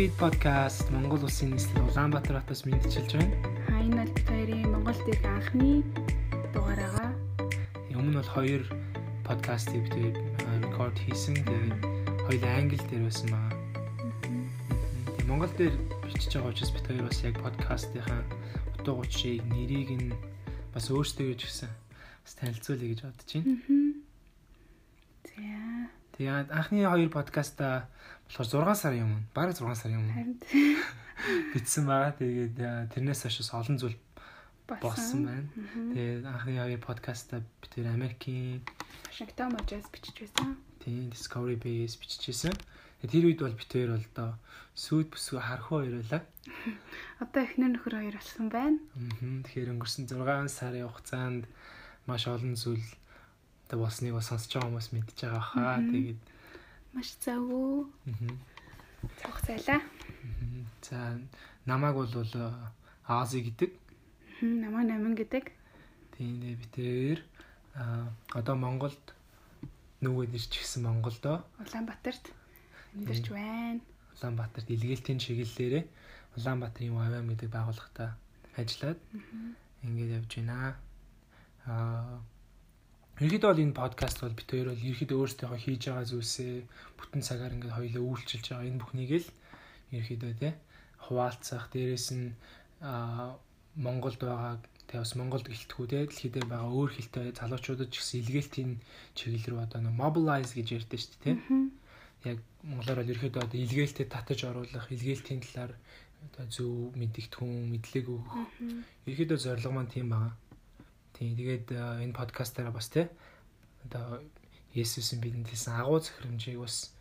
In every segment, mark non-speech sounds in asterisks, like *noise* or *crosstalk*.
Feed podcast Монгол Улсын нийслэл Улаанбаатар хотоос мэдчилж байна. Энэ бол хоёрын Монголд ирэх анхны дугаараа. Өмнө бол хоёр подкастыг бид рекорд хийсэн. Тэгээд хоёул англи дээр байсан маа. Тэгээд Монгол дээр бичиж байгаа учраас бид хоёр бас яг подкастынхаа утга учирыг нэрийг нь бас өөрсдөө гэж гисэн. Бас танилцуулъя гэж бодож байна. За. Тэгээд анхны хоёр подкаста болохоор 6 сарын өмнө, бараг 6 сарын өмнө *laughs* бичсэн байгаа. Тэгээд э, тэрнээс хойш олон зүйл болсон байна. Тэгээд анхны хоёр подкаста бид тэр Америкийн Вашингтон мужаас бичиж байсан. тийм Discovery Base бичижсэн. Тэгээд тэр үед бол хоёр бол доо сүйд бүсгүй хархуу хоёр байлаа. *laughs* Одоо эхнэр нөхөр хоёр болсон байна. Аа. Тэгэхээр өнгөрсөн 6 сарын хугацаанд маш олон зүйл одоо болсныг бас сонсож байгаа хүмүүс мэдж байгаа хаа. Тэгээд Маш завгүй. аа. Цайлаа. Мгм. За намайг бол э, Ази гэдэг. Намаа намин гэдэг. Тийм дээ бид тэр а одоо Монголд нүгэд ирч гисэн Монголдоо Улаанбаатарт амьдарч байна. Улаанбаатарт илгээлтийн чиглэлээрээ Улаанбаатарын АВМ гэдэг байгууллагата ажиллаад ингээд явж байна. Аа Ерөнхийдөө бол энэ подкаст бол бид хоёр бол ерөнхийдөө өөрсдөө хийж байгаа зүйлсээ бүтэн цагаар ингээд хоёулаа үйлчилж байгаа энэ бүхнийг л ерөнхийдөө те хуваалцах дээрэс нь Монголд байгаа тэгээ бас Монголд гэлтгүү те дэлхийд байгаа өөр хэлтэй залуучуудад ч гэсэн илгээлтийн чиглэл рүү одоо нэг mobilize гэж ярьдэн шүү дээ Мгм. яг монголоор бол ерөөдөө одоо илгээлтэд татаж оруулах, илгээлтийн талаар одоо зөв мэдэгдэхүүн, мэдлэг өгөх. Ерөөдөө зорилго маань тийм байгаа. Тийм тэгээд э, энэ подкастаараа бас те одоо Есүсийн бидэнд хэлсэн агуу захирамжийг бас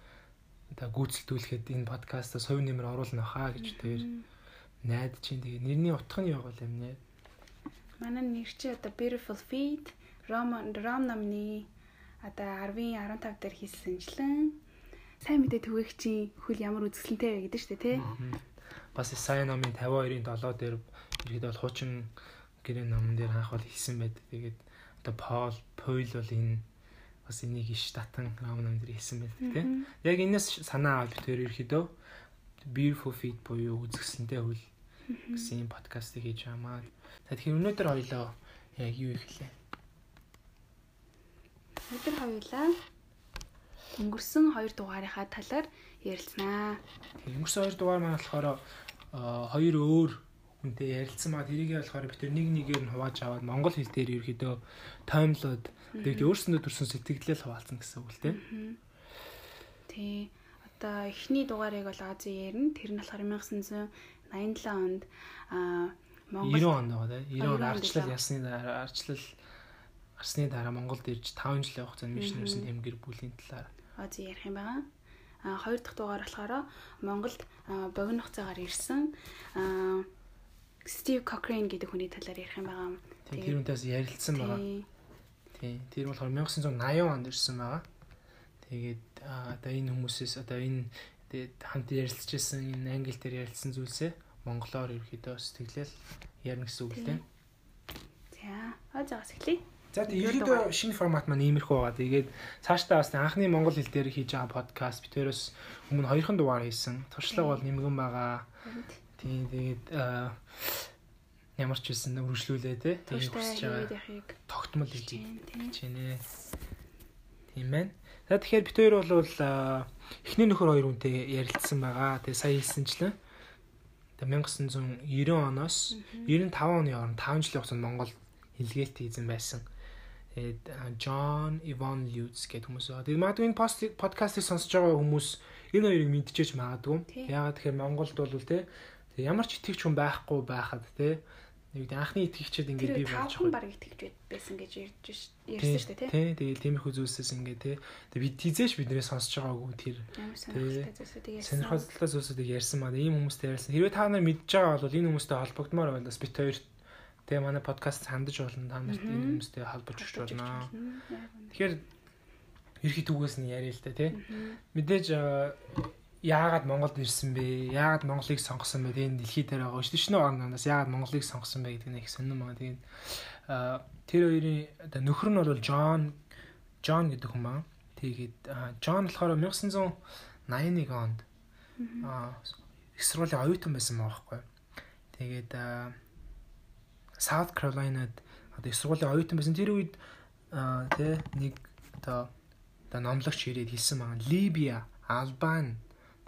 одоо гүйцэлдүүлэхэд энэ подкастаас хувь нэмэр оруулна хаа гэж тэр найдаж чинь тэгээд нэрний утга нь бол юм нэ. Манай нэр чи одоо Beautiful Feet Ром Ром намны одоо 10-ийн 15 дээр хийсэнчлэн сайн мэдээ түгээх чи хөл ямар үзэсгэлэнтэй вэ гэдэг шүү дээ тий. Бас Исая номын 52-ийн 7 дээр ерөөдөө бол хуучин гэрээ номон дээр анх бол хэлсэн байдаг. Тэгээд одоо Паул, Пойл бол энэ бас энийг иш татан ном ном дээр хэлсэн байдаг тийм. Яг энэс санаа авал битэр ерөөдөө beautiful feet буюу үзэсгэлэнтэй хөл гэсэн юм подкастыг хийж байгаамаа. Тэгэхээр өнөөдөр хоёлоо яг юу ихлээ? Өдөр хоёулаа өнгөрсөн хоёр дугаарынхаа талаар. Тэгээ өнгөрсөн хоёр дугаар маань болохоор аа, хоёр өөр хүнтэй ярилцсан маа тэрийг болохоор бид нэг нэгээр нь хувааж аваад монгол хэл дээр ерөөдөө таймлууд тэгээд өөрсөндөө төрсэн сэтгэлдээ л хуваалцсан гэсэн үг л тийм. Тий. Одоо эхний дугаарыг бол Ази ярина. Тэр нь болохоор 1987 онд аа 90 Монгол онд байгаа тийм. 90 он 90 онд арчлал ясны дараа арчлал гарсны дараа Монголд ирж 5 жилийн хугацаанд мишнерсэн Мгм. тэм гэр бүлийн талаар Ази ярих юм байгаа. А хоёр дахь дугаар болохоор Монголд богино хугацаагаар ирсэн аа Стив Кокрейн гэдэг хүний талаар ярих юм байгаа. тийм тэр үнтээс ярилцсан байгаа. Тий. Тийм. Тэр болохоор 1980 онд ирсэн байгаа. Тэгээд одоо энэ хүмүүсээс одоо энэ тэгээд хамт ярилцж ирсэн энэ англи дээр ярилцсан зүйлсээ монголоор ерөөдөө сэтгэлээл ярина гэсэн үг л тийм. За, Азигаас эхлэе. За тэгээд ерөөдөө шинэ формат маань иймэрхүү байгаа. Тэгээд цаашдаа бас анхны монгол хэл дээр хийж байгаа подкаст битээрээс өмнө хоёрхан дугаар хийсэн. Туршлага бол нэмгэн байгаа. Тийм тэгээд ямар ч хэлсэн үргэлжлүүлээ те. Тууштай хүсэж байгаа. Тогтмол хийж. Чинээ. Тийм байна. За тэгэхээр бид хоёр бол эхний нөхөр хоёр хүнтэй ярилцсан байгаа. Тэгээ сая хэлсэнчлэн тэгээ 1990 оноос 95 оны хооронд 5 жилийн хугацаанд Монгол илгээлт хийсэн байсан. Тэгээд John Ivan Lutz гэдэг хүмүүс байгаа. Тэгээд магадгүй энэ пост подкастыг сонсож байгаа хүмүүс энэ хоёрыг мэдчихэж магадгүй. Тий. Яагаад тэгэхээр Монголд бол те тэг ямар ч итгэвч хүн байхгүй байхад те нэг анхны итгэгчид ингээд бий болж тавхан баг итгэж байсан гэж ярьж ярьсан шүү дээ тий. Тий, тэгээд тиймэрхүү зүйлсээс ингээд те. Тэг бид хизээш биднээс сонсож байгаагүй тэр Ямар сонирхолтой зүйлсүүдийг ярьсан. сонирхолтой зүйлсүүдийг ярьсан маа ийм хүмүүстэй ярьсан. Хэрвээ та нар мэдж байгаа бол энэ хүмүүстэй холбогдмоор байна бас бит хоёр тэгээ манай подкаст хандаж болно та нарт энэ хүмүүстэй холбож өгч болно. Тэгэхээр ерхий түгээс нь яриа л да тий. Мэдээж яагаад Монголд ирсэн бэ? Яагаад Монголыг сонгосон бэ? Энэ дэлхий дээр байгаа. Шинэ орноос яагаад Монголыг сонгосон бэ гэдэг нь их сонирн байгаа. Тэгээд тэр хоёрын оо нөхөр нь бол Джон Джон гэдэг хүн байна. Тэгээд Джон болохоор 1981 онд аа их сургуулийн оюутан байсан байгаа байхгүй. Тэгээд South Carolina-д одоо их сургуулийн оюутан байсан. Тэр үед тэ нэг одоо номлогч ирээд хэлсэн байгаа. Либия, Албан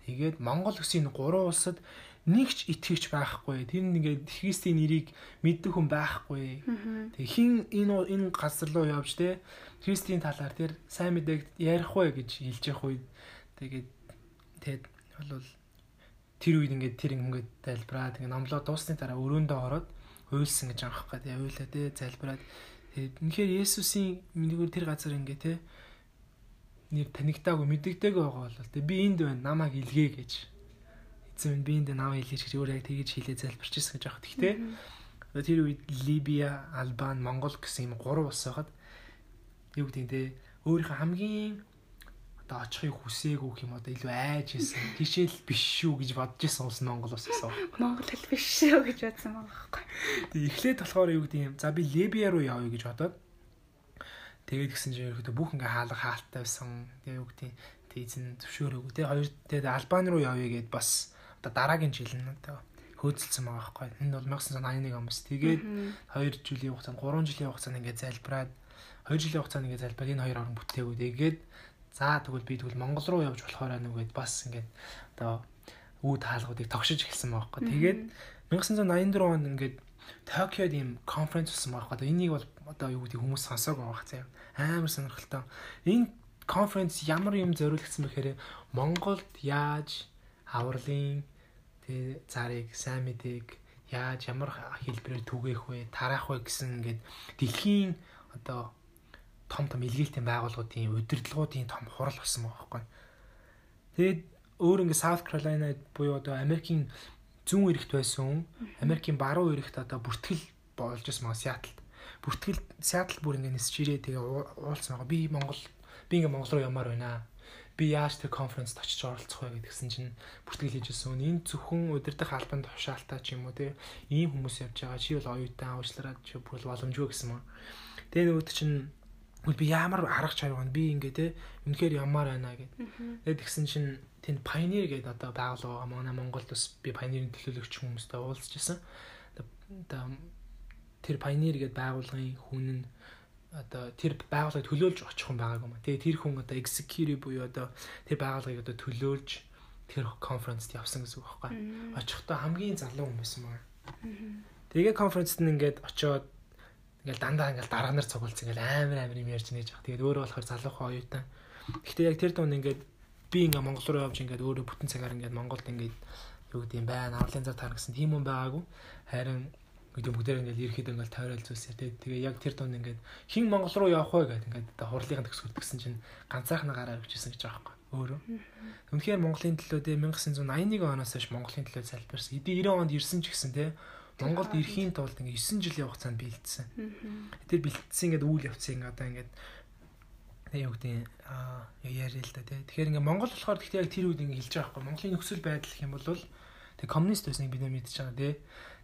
тэгээд Монгол гэсэн гурван улсад нэг ч итгэвч байхгүй. Тэр нэгээд Христийн нэрийг мэддэг хүн байхгүй. Тэг хин энэ энэ газар руу явж те Христийн талаар тэр сайн мэдээг ярих вэ гэж хэлж явах үед тэгээд тэгэд бол тэр үед ингээд тэр ингээд залбираа тэгээ номлоо дуусны дараа өрөөндөө ороод хуйлсан гэж аах гэдэг явуулаа те залбираад тэгээд үнэхээр Есүсийн нэгүр тэр газар ингээд те нэр танигдаагүй мэддэгтэйг байгаа бол те би энд байна намайг илгээ гэж минь би энд наваа илгээж гэж өөрөө яг тэгэж хэлээ залбирчсэн гэж аах. Тэгтээ тэр үед Либия, Албан, Монгол гэсэн юм гурван улс байгаад юу гэдэг нь те өөрийнхөө хамгийн одоо очихыг хүсээгүй юм одоо илүү айж исэн. Тишэл биш шүү гэж бодож исэн улс Монгол улс гэсэн. Монгол хэл биш шүү гэж бодсон байгаа байхгүй. Тэг эхлээд болохоор юу гэдэг юм. За би Либия руу явъя гэж бодоод тэгээд гисэн чинь ерөөдөө бүх ингээ хаалга хаалттай байсан. Тэгээ юу гэдэг тэг эзэн зөвшөөрөөгүй. Тэгээ хоёр тэгээд Албан руу явъя гэд бас одоо дараагийн жил нь одоо хөөцөлсөн байгаа байхгүй. Энэ бол 1981 он бас. Тэгээд 2 жилийн хугацаанд 3 жилийн хугацаанд ингээд залбираад 2 жилийн хугацаанд ингээд залбираад энэ хоёр орн бүтээгүй. Тэгээд за тэгвэл би тэгвэл Монгол руу явж болохоор нүгэд бас ингээд одоо үүд хаалгуудыг тогшиж эхэлсэн байгаа байхгүй. Тэгээд 1984 онд ингээд Токиод ийм конференц болсон байгаа байхгүй. Энийг бол одоо юу гэдэг хүмүүс сонсоог байгаа хэрэг амар сонирхолтой. Энэ конференц ямар юм зориулсан бэхээр Монголд яаж авралын тэгээ зарыг сайн мэдээг яаж ямар хэлбэрээр түгээх вэ, тараах вэ гэсэн ингээд дэлхийн одоо том том илгээлтийн байгууллагуудын удирдлагуудын том хурал болсон байгаа байхгүй. Тэгээд өөр ингээд South Carolina буюу одоо Америкийн зүүн эрэгт байсан, Америкийн баруун эрэгт одоо бүртгэл болж байсан Seattle. Бүртгэл Seattle бүр ингээд нисж ирээ тэгээ уулцсан байгаа. Би Монгол би ингээд Монгол руу ямаар байна би яаж тэр конференцд очиж оролцох вэ гэдгсэн чинь бүртгэл хийжсэн. Энэ зөвхөн удирдах албанд тушаалтаа ч юм уу те ийм хүмүүс явж байгаа. Чи бол оюутан уучлаарай чи бүр боломжгүй гэсэн мөн. Тэгээ нөгөөд чинь би ямар арга чарга би ингээ те үнэхээр ямаар байна гэд. Тэгээд тэгсэн чинь тэнд Pioneer гэдэг одоо байгууллага манай Монголд бас би Pioneer-ийн төлөөлөгч хүмүүстэй уулзчихсан. Тэр Pioneer гэдэг байгууллагын хүн нь одоо тэр байгууллагыг төлөөлж очих хүн байгаагүй маа. Тэгээ тэр хүн одоо executive буюу одоо тэр байгууллагыг одоо төлөөлж тэр конференцд явсан гэсэн үг байхгүй. Очихдоо хамгийн залуу хүн байсан маа. Тэгээ конференцд нь ингээд очиод ингээл дандаа ингээл дараа нар цугуулц ингээл амар амар юм ярьж нээж байгаа. Тэгээд өөрөө болохоор залуухан оюутан. Гэхдээ яг тэр дунд ингээд би ингээ Монгол руу явж ингээд өөрөө бүтэн цагаар ингээд Монголд ингээд юу гэдэг юм байна. Авралын зар таар гэсэн тийм хүн байгаагүй. Харин гэдэг бүгдээр ингээл ерөөхдөө ингээл тойрол зүйлсээр тэгээ тэгээ яг тэр дунд ингээд хин Монгол руу явах вэ гэдэг ингээд хурлын төгсгөл тгсэн чинь ганцаархнаа гараар өгчээсэн гэж байгаа байхгүй өөрөө. Үнэхээр Монголын төлөө дээ 1981 оноос хойш Монголын төлөө залбирсан. Эдийн 90 онд ирсэн ч гэсэн те Монголд ирэхийн тулд ингээд 9 жилийн хугацаанд бэлдсэн. Тэр бэлдсэн ингээд үйл явцын одоо ингээд тэг юу гэдэг аа яриа л да тий. Тэгэхээр ингээ Монгол болохоор гэхдээ яг тэр үед ингээ хэлж байгаа байхгүй. Монголын нөхцөл байдал гэх юм бол тэг коммунист байсныг бид нэ мэдчихэж байгаа тий.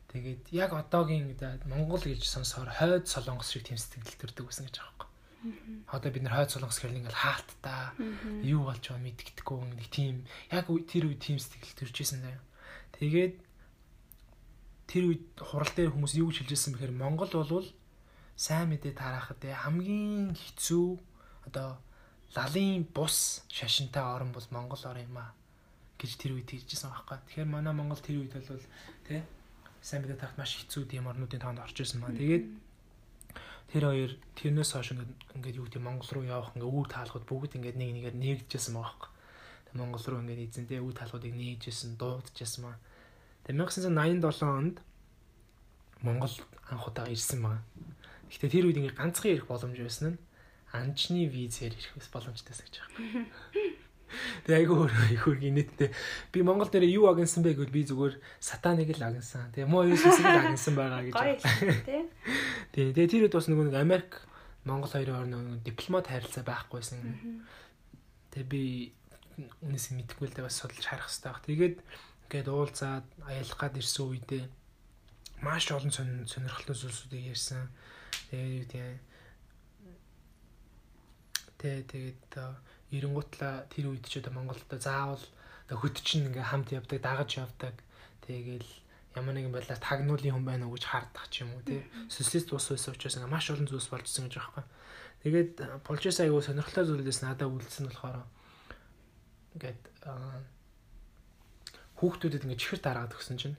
Тэгээд яг одоогийн Монгол гэж сонсохоор хойд солонгос шиг тэм сэтгэл төрдөг гэсэн гэж юм. Одоо бид нар хойд солонгос гэхэл ингээл хаалттай юу болж байгаа мэдгэдэггүй нэг тийм яг тэр үед тийм сэтгэл төрж исэн заяа. Тэгээд тэр үед хурал дээр хүмүүс юу гэж хэлжсэн бэхээр Монгол болвол сайн мэдээ тараахад хамгийн хэцүү одоо лалын бус шашинтай орн бол Монгол орн юм а гэж тэр үед хэлжсэн байхгүй. Тэгэхээр манай Монгол тэр үед бол тий сайн мэдээ тахт маш хэцүү тийм орнуудын тоонд орж ирсэн маа. Тэгээд тэр хоёр тэрнээс хойш ингээд юу гэдэг Монгол руу явах ингээд үр таалгууд бүгд ингээд нэг нэгээр нээгдэжсэн байгаа байхгүй. Тэг Монгол руу ингээд эзэнтэй үр таалгуудыг нээжсэн, дуудажсэн маа. Тэг 1987 онд Монгол анх удаа ирсэн маа. Гэхдээ тэр үед ингээд ганцхан ирэх боломж байсан нь анчны визээр ирэх боломжтойсэн гэж байна. *laughs* Тэгээ айгүй хөргийн нийтдээ би Монгол дээр юу агнсан бэ гэвэл би зүгээр сатаныг л агнсан. Тэгээ муу Иесусыг л агнсан байгаа гэж. Тий. Тэгээ тэр үед бас нөгөө нэг Америк Монгол хоёрын хооронд дипломат харилцаа байхгүйсэн. Тэгээ би үнээс мэдэхгүй л дээ бас судалж харах хэрэгтэй баг. Тэгээд ингээд уулзаад аялах гад ирсэн үедээ маш олон сонирхолтой зүйлсүүдийг ярьсан. Тэгээ юу тийм Тэ тэгээд эренгуутлаа тэр үед ч одоо Монголд заавал хөт чинь ингээ хамт явдаг, дагаж явдаг. Тэгээл ямар нэгэн байдлаар тагнуулын хүн байна уу гэж хардах ч юм уу тий. Социалист ус байсан учраас ингээ маш олон зүйлс болжсэн гэж байгаа юм. Тэгээд полчес аягүй сонирхолтой зүйлээс надад үлдсэн болохоор ингээд хүүхдүүдэд ингээ чихэр дараад өгсөн чинь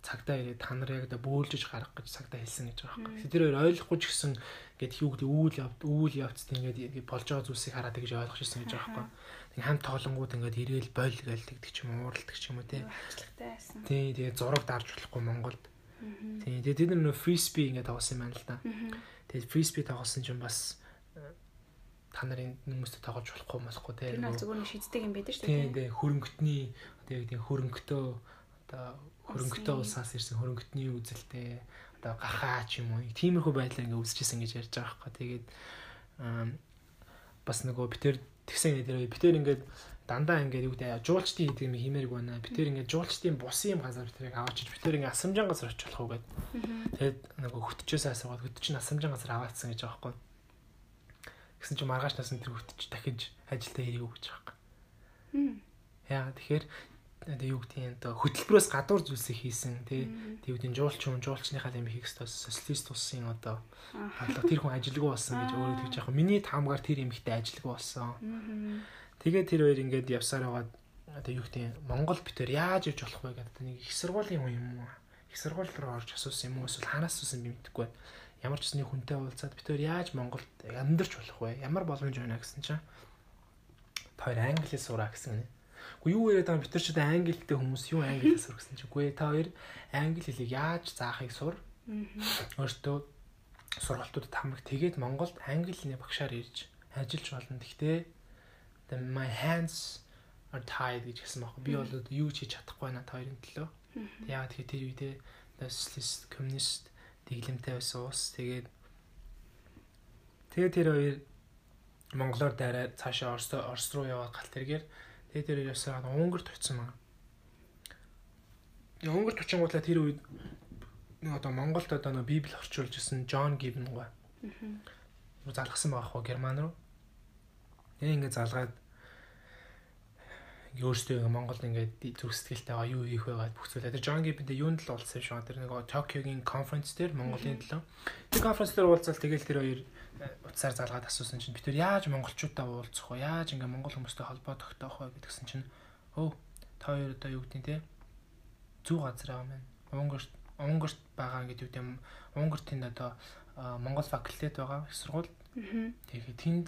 цагтаа ирээд та нар яг да бөөлжиж гарах гэж цагтаа хэлсэн гэж байгаа юм. Тэр хоёр ойлгохгүй ч гэсэн ингээд юу гэдэг үүл явд үүл явцд ингээд болж байгаа зүйлсийг хараад гэж ойлгож ирсэн гэж байгаа юм. Тэг хамт тоолонгууд ингээд ирээл бойл гээл тэгдэг ч юм ууралдаг ч юм уу тий. Тий тэгээ зураг дарж болохгүй Монголд. Тий тэгээ тэд нар фриспи ингээд тоглосон юм байна л да. Тэгээ фриспи тоглосон чинь бас та нарын хүмүүстэй тоглож болохгүй болохгүй тий. Тэр нь зүгээр нэг шийддэг юм байдаг шүү дээ. Тий тэгээ хөрөнгөтний одоо яг тийм хөрөнгөтөө одоо хөрөнгөтэй улсаас ирсэн хөрөнгөтний үзэлтэй одоо гахаа ч юм уу тиймэрхүү байдлаар ингээ үзчихсэн гэж ярьж байгаа байхгүй. Тэгээд бас нөгөө битэр тэгсэн дээр битэр ингээд дандаа ингээд юу гэдэг жуулчдын хийдэг юм хиймээрг байна. Битэр ингээд жуулчдын бусын юм газар битэрийг аваачиж битэр ингээд асамжаан газар очих болох уу гэд. Тэгээд нөгөө хөтчөөс асуугаад хөтч нь асамжаан газар аваацсан гэж байгаа байхгүй. Гэсэн чинь маргааш насны тэр хөтч дахиж ажилдаа үү гэж байгаа юм. Яа тэгэхээр тэгээ юу гэдгийг одоо хөтөлбөрөөс гадуур зүйлсийг хийсэн тий тэг гэдэг жуулч хүн жуулчныхаа юм хийх ёстой социалист улсын одоо бодлого тэр хүн ажилгүй болсон гэж өөрөө тэгж яах. Миний таамгаар тэр эмэгтэй ажилгүй болсон. Тэгээ тэр хоёр ингээд явсаар байгаа одоо юу гэдэг Монгол битэр яаж иж болох вэ гэдэг нэг их сургуулийн хүн юм уу? Их сургууль руу орж асуусан юм уу? Эсвэл ханаас суусан би мэдэхгүй байна. Ямар ч нэг хүнтэй уулзаад битэр яаж Монголд амьдарч болох вэ? Ямар боломж байна гэсэн чинь хоёр англиас сураа гэсэн нэ Уу юу яриад байгаа бид нар ч одоо англи хэлтэй хүмүүс юу англи хэл сур гэсэн чинь үгүй та хоёр англи хэлийг яаж заахыг сур. Өөртөө сургалтуудад хамраг тэгээд Монголд англи хэлний багшаар ирж ажиллаж болно. Гэхдээ my hands are tied гэж хэлсэн байхгүй. Би бол юу ч хийж чадахгүй байна та хоёрын төлөө. Яагаад тэгэхээр тэр үедээ социалист, коммунист дэглэмтэй байсан уус. Тэгээд тэгээд тэр хоёр монголоор дайраад цаашаа Орос Орос руу яваад галт тэргээр Тэгээ тэр ясаад Унгарт очсон маа. Унгарт очингуудлаа тэр үед нэг одоо Монголд одоо нэг Библи орчуулж ирсэн Джон Гибн гоо. Аа. Залгсан байгаа хөө Герман руу. Тэгээ ингээд залгаад өөртөө Монголд ингээд зүрх сэтгэлтэй байгаа юу хийх вэ гэж бүх зүйлээ. Тэр Джон Гибнтэй юунд л уулзсан шүү. Тэр нэг Токиогийн конференц дээр Монголын төлөө. Тэр конференц дээр уулзал тэгэл тэр хоёр утсаар залгаад асуусан чинь бид тэр яаж монголчуудаа уулзах вэ? Яаж ингээ монгол хүмүүстэй холбоо тогтоох вэ гэдгсэн чинь өө та хоёр одоо юу гэдэг те зүү газар аа мэн. Унгарт Унгарт байгаа гэдэг юм. Унгарт энэ одоо монгол факультет байгаа их сургууль. Тэгээ тэнд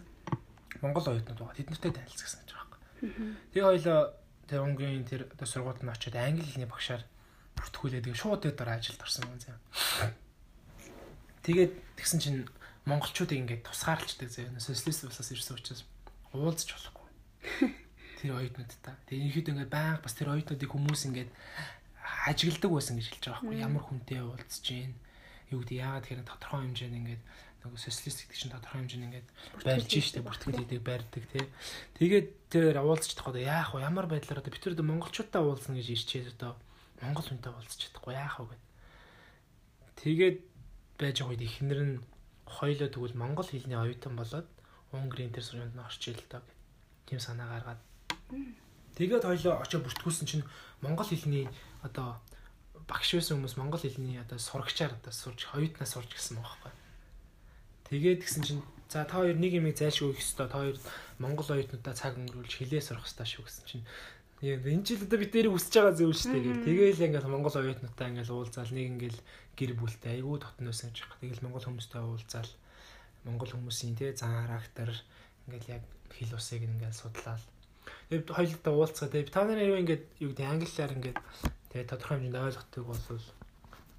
монгол оюутнууд байгаа. Тэд нартэй танилцсан гэж байгаа юм. Тэгээ хоёлоо тэр Унгарийн тэр одоо сургуульд нь очиод англи хэлний багшаар бүртгүүлээд тэгээ шууд дээр ажилд орсон юм зэ. Тэгээд тэгсэн чинь монголчуудыг ингээд тусгаарлцдаг заяа. Социалист улсаас ирсэн учраас уулзч болохгүй. *laughs* Тэр оюутнуудтай. Тэгээ ерөөд ингээд байнга бас тэр оюутнуудыг хүмүүс ингээд ажигладаг байсан гэж хэлж байгаа байхгүй ямар хүнтэй уулзж гин юу гэдэг яагаад тэгэхээр тодорхой хэмжээнд ингээд нөгөө социалист гэдэг чинь тодорхой хэмжээнд ингээд барьж штэ бүртгэл хийдэг барьдаг тий. Тэгээд тэр уулзч чадахгүй яах вэ? Ямар байдлаар одоо бид тэр монголчуудтай уулзна гэж ирчээд одоо монгол хүнтэй уулзч чадахгүй яах вэ гэд. Тэгээд байж байгаа үед ихнэр нь хоёлоо тэгвэл монгол хэлний оюутан болоод Унгарийн тэр сургуульд нь орчих л доо тийм санаа гаргаад. Тэгээд хоёлоо очиж бүртгүүлсэн чинь монгол хэлний одоо багш байсан хүмүүс монгол хэлний одоо сурагчаар одоо сурж оюутнаас сурж гисэн байгаа байхгүй. Тэгээд гисэн чинь за та хоёр нэг юм зайлшгүй их өстой та хоёр монгол оюутнуудаа цаг өнгөрүүлж хэлээ сурах хэрэгтэй шүү гэсэн чинь. Энэ жил одоо бид нэрийг үсэж байгаа зүйл шүү дээ. Тэгээл ингээл монгол оюутнуудаа ингээл уулзаал нэг ингээл гэр бүлтэй айгүй дотноос гэж байгаа. Тэгэл монгол хүмүүстэй уулзаал монгол хүмүүсийн тий зан характер ингээл яг хэл усыг ингээл судлаад тэгээд хоёулаа уулзгаа. Тэгээд та нарын юу ингээд юу гэдэг англиар ингээд тэгээд тодорхой хэмжээнд ойлгохдаг бол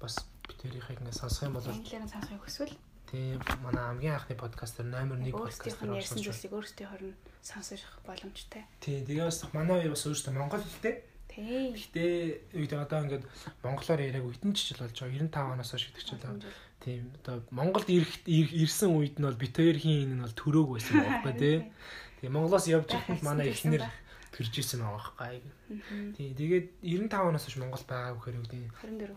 бас битэрийнхийг ингээд сонсох юм бол англиар сонсохыг хүсвэл тийм манай хамгийн анхны подкастер номер 1 подкастер болсон зүйлсийг өөрсдийн хорн сонсох боломжтой. Тийм тэгээд бас манай бас өөрсдөө монгол хэлтэй Тийм. Гэтэ үед одоо ингээд монголоор яриаг үтэн жижил болж байгаа 95 оноос хойш гэдэг чинь тийм одоо Монголд ирсэн үед нь бол бит хоёрын энэ нь бол төрөөг байсан байхгүй тий. *laughs* Тэгээ Монголоос явж ирэхэд манай эхнэр төрж исэн байгаа байхгүй. Тий тэгээд 95 оноос хойш Монгол байгаа гэхээр юу гэдэг 24.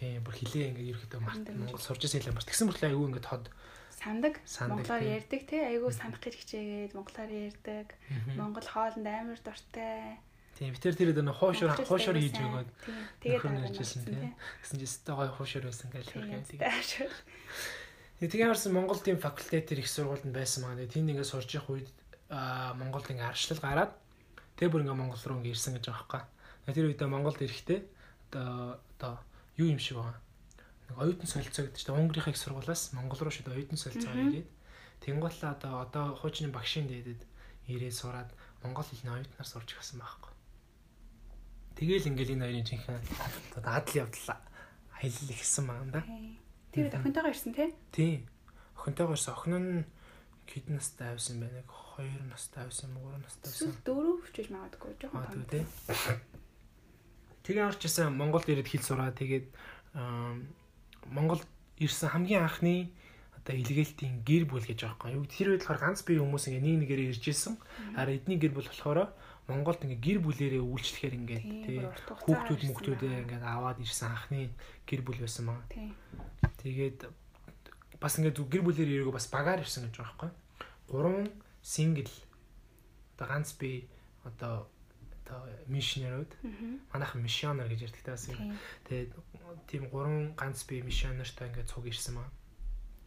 Тийм бүр хилээ ингээд ерөөхдөө март Монгол сурж исэн хэлээ март. Тэгсэн мэт айгүй ингээд ход сандаг монголоор ярьдаг тий айгүй санах гэж хичээгээд монголоор ярьдаг. Монгол хоолнд амар дуртай Тийм битэр тэр хуушур Монголчууд хуушур хийж өгөөд. Тэгээд орсон, тийм. Гэсэн чинь өстой гой хуушур байсан гэж Тийм. хэлээ. Тийм. Тэгээ ямарсан Монгол тийм факультетээр их сургуульд нь байсан маа. Тэнд ингээд сурж явах үед Монголд ингээд арчлал гараад тэгээ бүр ингээд Монгол руу ингээд ирсэн гэж байгаа байхгүй. Тэгээ тэр үедээ Монголд ирэхдээ одоо одоо юу юм шиг байгаа. Нэг оюутан солилцоо гэдэг чинь Унгарынхаа их сургуулиас Монгол руу шууд оюутан солилцоо ирээд тэнгуүлээ одоо одоо хуучны багшийн дээдэд ирээд сураад Монгол хэлний оюутнаар сурч гисэн байхгүй. Тэгээл ингээд энэ хоёрын жинхэнэ одоо адал явдал аялал ихсэн маа да. Тэр охинтойгоо ирсэн тий? Тийм. Охинтойгоо ирсэн. Охин нь хэдэн настай авсан бэ? Нэг 2 настай авсан, 3 настай авсан. Эсвэл дөрөв хүчиж магадгүй жоохон Аа том. Тэгээ орч исэн Монголд ирээд хэл сураа. Тэгээд Монголд ирсэн хамгийн анхны одоо илгээлтийн гэр бүл гэж байгаа юм. Тэр үед болохоор ганц бие хүмүүс ингээ нэг нэгээрээ ирж исэн. Хараа эдний гэр бүл болохоор Монголд ингээ гэр бүлээрээ үйлчлэхээр ингээ тий хүүхдүүд ирсэн мөхтүүдээ ингээ аваад ирсэн анхны гэр бүл байсан маа. Тэгээд бас ингээд зүг гэр бүлээр ирээгүй бас багаар ирсэн гэж байгаа байхгүй. Гурван сингл одоо ганц би одоо одоо мишнерүүд манайхан мишонер гэж ярьдаг таасан. Тийм. Тэгээд тийм гурван ганц би мишонертой ингээд цуг ирсэн маа.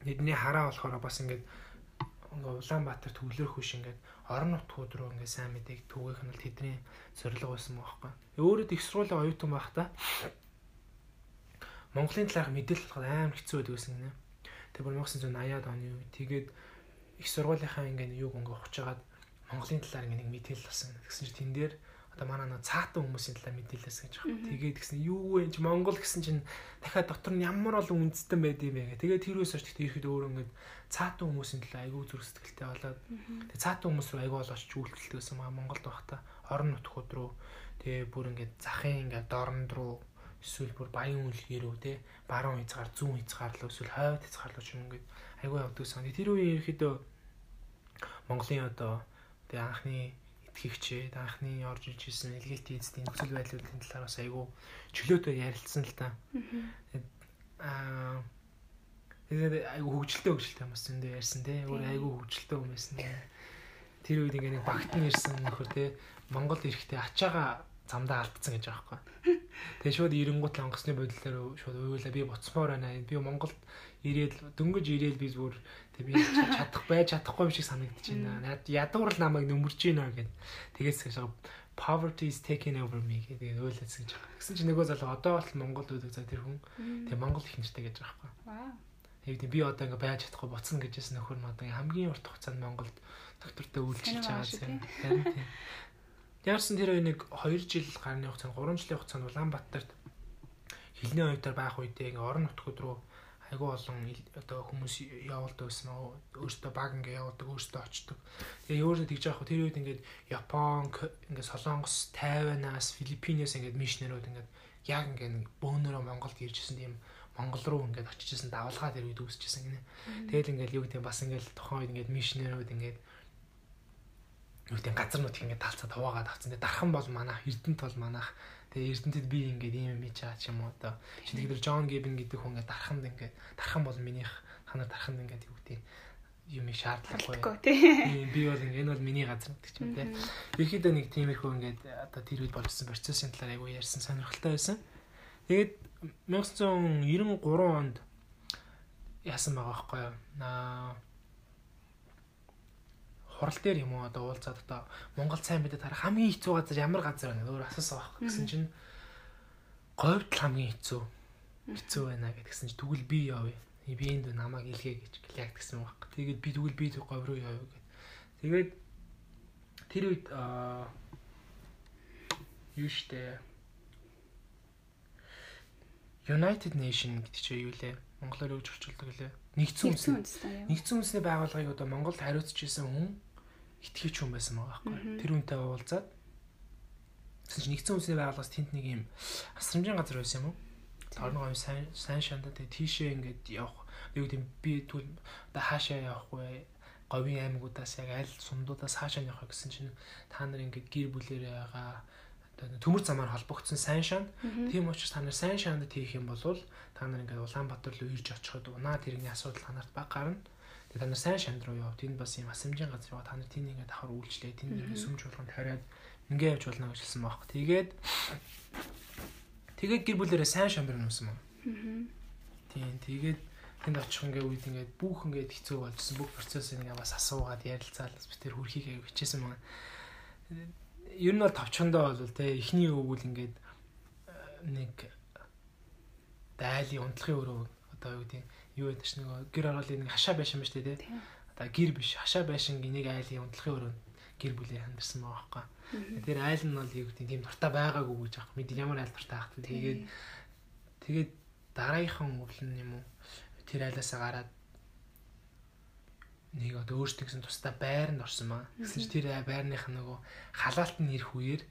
Эдний хараа болохоор бас ингээд ингээ Улаанбаатар төвлөрөх биш ингээд орон нутгууд руу ингээ сайн мэдээг түгээх нь тэдний зорилго байсан байхгүй. Өөрөө их сургуулийн оюутан байхдаа Монголын талаарх мэдээлэл болоход амар хэцүү байдаг гэсэн гинэ. Тэгээ бүр 1980-аад оны үе. Тэгээд их сургуулийнхаа ингээ юуг ингээ ухаж агаад Монголын талаар ингээ нэг мэдээлэл болсон. Тэгсэн чинь тэн дээр одоо манай нэг цаатан хүмүүсийн талаар мэдээлэлс гэж байна. Тэгээд гэсэн юу вэ? Монгол гэсэн чинь дахиад дотор нь ямар олон үндэстэн байд юм бэ гэх. Тэгээд тэрөөс очиж ирэхэд өөрөө ингээ цаатан хүмүүсийн талаар айгүй зүрх сэтгэлтэй болоод Мгм. Тэгээ цаатан хүмүүс рүү аягүй болооч үйлчлэлтэй байсан маа Монголд байхдаа орон нутгууд руу тэгээ бүр ингээд захын ингээд дорнд руу эсвэл бүр баян үлгээр рүү те баруун хязгаар зүүн хязгаар руу эсвэл хойд хязгаар руу ч юм ингээд аягүй явдаг сан. Тэр үеийн ерөөхдөө Монголын одоо тэгээ анхны итгэгчээд анхны орж иж ирсэн илгээлтийн эзэдийн нөхцөл байдлуудын талаар бас аягүй чөлөөтэй ярилцсан л та. Аа тэгээд айгу хөвгөлтэй хөвгөлтэй хүмүүс зөндөө ярьсан те. Өөр айгу хөвгөлтэй хүмүүс байсан. Тэр үед ингээ нэг багт нь ирсэн нөхөр те Монгол ирэхдээ ачаага замдаа алдсан гэж байгаа байхгүй. *laughs* Тэгээ шууд эренгуут онгоцны бодлоор шууд уйлаа би буцмаар байна. Би Монголд ирээд дөнгөж ирээд би зүгээр тэг би чадах байж чадахгүй юм шиг санагдаж байна. Ядуур л намайг нөмөрж байна гэд. Тэгээс шаа poverty is taking over me гэдэг ойлаадсан гэж байгаа. Гэсэн чинь нөгөө залуу одоо бол Монголд үүдэг за тэр хүн тэг Монгол их нэртэй гэж байгаа байхгүй. Вау. Тэгээд би одоо ингээ байж чадахгүй буцна гэжсэн нөхөр нь одоо хамгийн урт хугацаанд Монголд доктортой үйлчилж байгаа тийм. Яарсан тэр нэг 2 жил гарны хугацаанд 3 жилийн хугацаанд Улаанбаатарт хилний оюутаар байх үедээ ингээ орон нутгууд руу айгүй олон одоо хүмүүс явуулдаг нь өөртөө баг ингээ явуулдаг өөртөө очдог. Тэгээ өөртөө тэгж яах вэ? Тэр үед ингээд Япон, ингээ Солонгос, Тайванаас, Филиппинээс ингээд мишнерүүд ингээд яг ингээ бөөнөрөө Монголд иржсэн тийм Монгол руу ингээд очижсэн давалгаа тэр үед үүсчихсэн гинэ. Тэгэл ингээл юу гэдэг бас ингээл тухайн үед ингээд мишнерүүд ингээд юу гэдэг газар нут ингээд талцаад хуваагаад авцсан. Тэгээ дархан бол манайх, Эрдэнэт бол манайх. Тэгээ Эрдэнэтэд би ингээд ийм юм чаа ч юм уу одоо. Чи тэгэхээр Джон Гибн гэдэг хүн ингээд дарханд ингээд дархан бол минийх ханаа дарханд ингээд юу гэдэг юм шаардлагагүй. Алдахгүй тий. Тийм, Би бол ингээд энэ бол миний газар гэдэг ч юм те. Ерхийдөө нэг тиймэрхүү ингээд одоо тэр үед болсон процессын талаар айгүй ярьсан сонирхолтой байсан. Тэгээд 1993 онд яасан байгаа байхгүй юу? Аа хурал дээр юм уу одоо уулзаад одоо Монгол сайн мэдээ тарах хамгийн хэцүү газар ямар газар байна өөр асуусан байхгүй гэсэн чинь говьд хамгийн хэцүү хэцүү байна гэдгсэн чинь тэгвэл би явъя. Би энд намайг илгээ гэж яг тэгсэн байхгүй. Тэгээд би тэгвэл би говь руу явъя гэд. Тэгээд тэр үед аа юу штэ United Nation гэдэг чинь юу лээ? Монголоор гэж орчуулдаг лээ? Нэгдсэн үндэс. Нэгдсэн үндэсний байгууллагыг одоо Монголд хариуцж исэн хүн итгэвч хүн байсан байгаа байхгүй. Тэр үнтэй уулзаад чинь нэгдсэн үндэсний байгууллагаас тэнд нэг юм асрамжийн газар байсан юм уу? Торно гоё сайн сайн шандаа тэгээ тийшээ ингээд явах. Юу гэдэм би түл одоо хаашаа явах вэ? Говийн аймагудаас яг аль сундуудаас хаашаа явах гэсэн чинь та нар ингээд гэр бүлэрээ байгаа төмөр замаар холбогдсон сайн шанд Мгм. Тийм учраас та нар сайн шаандад хийх юм бол та нар ингээд Улаанбаатар руу ирж очиход унаа тэрний асуудал та нарт баг гарна. Тэгээ та нар сайн шанд руу яв. Тэнд бас юм асамжийн газар яваа та нар тэнд ингээд давхар үйлчлээ. Тэнд ингээд сүмж болгонд хариад ингээ явж болно гэж хэлсэн байхгүй. Тэгээд тэгээд гэр бүлэрээ сайн шамбар нуусан маа. Тийм тэгээд тэнд очих ингээ үед ингээд бүх ингээд хэцүү болжсэн бүх процесс ингээ бас асуугаад ярилцаад бас би тэр хүрхийг аяг хичээсэн маа. Ер нь бол товчхондоо бол те эхний өвгөл ингээд нэг дайлын унтлахын өрөө одоо юу гэдэг юу гэдэг чинь нэг гэр ороолын нэг хашаа байшин ба штэ тий. Одоо гэр биш хашаа байшин нэг айлын унтлахын өрөө гэр бүлээ хандарсан байгаа байхгүй. Тэр айл нь бол юу гэдэг тийм дуртай байгаагүй гэж аах. Мэд ямар айл дуртай аах. Тэгээд тэгээд дараагийнхан өвлөн юм уу тэр айлаасаа гараад нэг одоо өөртөө гэсэн тусдаа байранд орсон маа. Чи тэр байрных нөгөө халаалт нь ирэх үеэр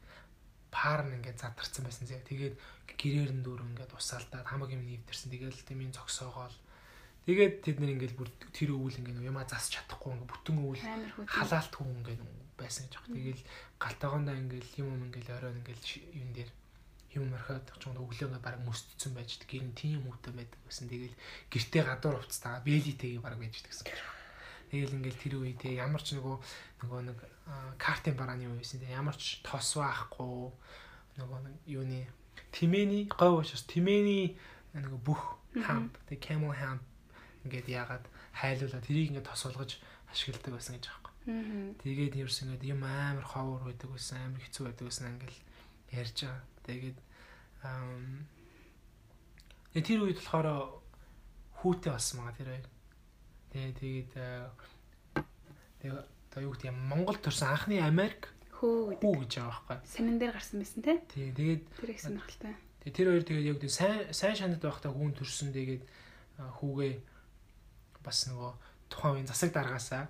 пар нь ингээд задарсан байсан зэ. Тэгээд гэрээр нь дүүр ингээд усаалтаад хамаг юм нэвдэрсэн. Тэгээд тэмийн зогсоогоол. Тэгээд тэд нэр ингээд бүр тэр өвөл ингээд юмаа засч чадахгүй ингээд бүтэн өвөл халаалт хүн ингээд байсан гэж байна. Тэгэл галтаагондоо ингээд юм юм ингээд оройн ингээд юм дээр юм орхиод чонд өглөө ингээд баг мөсдсөн байж гэр нь тийм үүтэй байдаг гэсэн. Тэгэл гэртээ гадуур уцтаа бэлитэйг баг байж гэсэн. Тэгэл ингээл тэр үе те ямар ч нөгөө нөгөө нэг картын барааны үе байсан те. Ямар ч тос байхгүй нөгөө нэг юуны тиmäний говь учраас тиmäний нөгөө бүх хамп те camel hamp ингээд яагаад хайлуулаад тэрийг ингээд тос болгож ашигладаг байсан гэж юм. Тэгээд ерөөс ингээд юм амар ховор байдаг байсан амар хэцүү байдаг байсан ингээл ярьж байгаа. Тэгээд тэр үед болохоор хүүтэй болсон мага тэр хоёр Тэгээ тэгээд тэгээ одоо юу гэдэг юм Монгол төрсэн анхны Америк хөө хүү гэж байгаа байхгүй. Санин дээр гарсан байсан тий. Тий тэгээд тэр ихсэн ахaltaа. Тэгээ тэр хоёр тэгээд яг гэдэг сайн сайн шанад байхдаа хүүн төрсөн тэгээд хүүгээ бас нөгөө тухайн үеийн засаг даргаасаа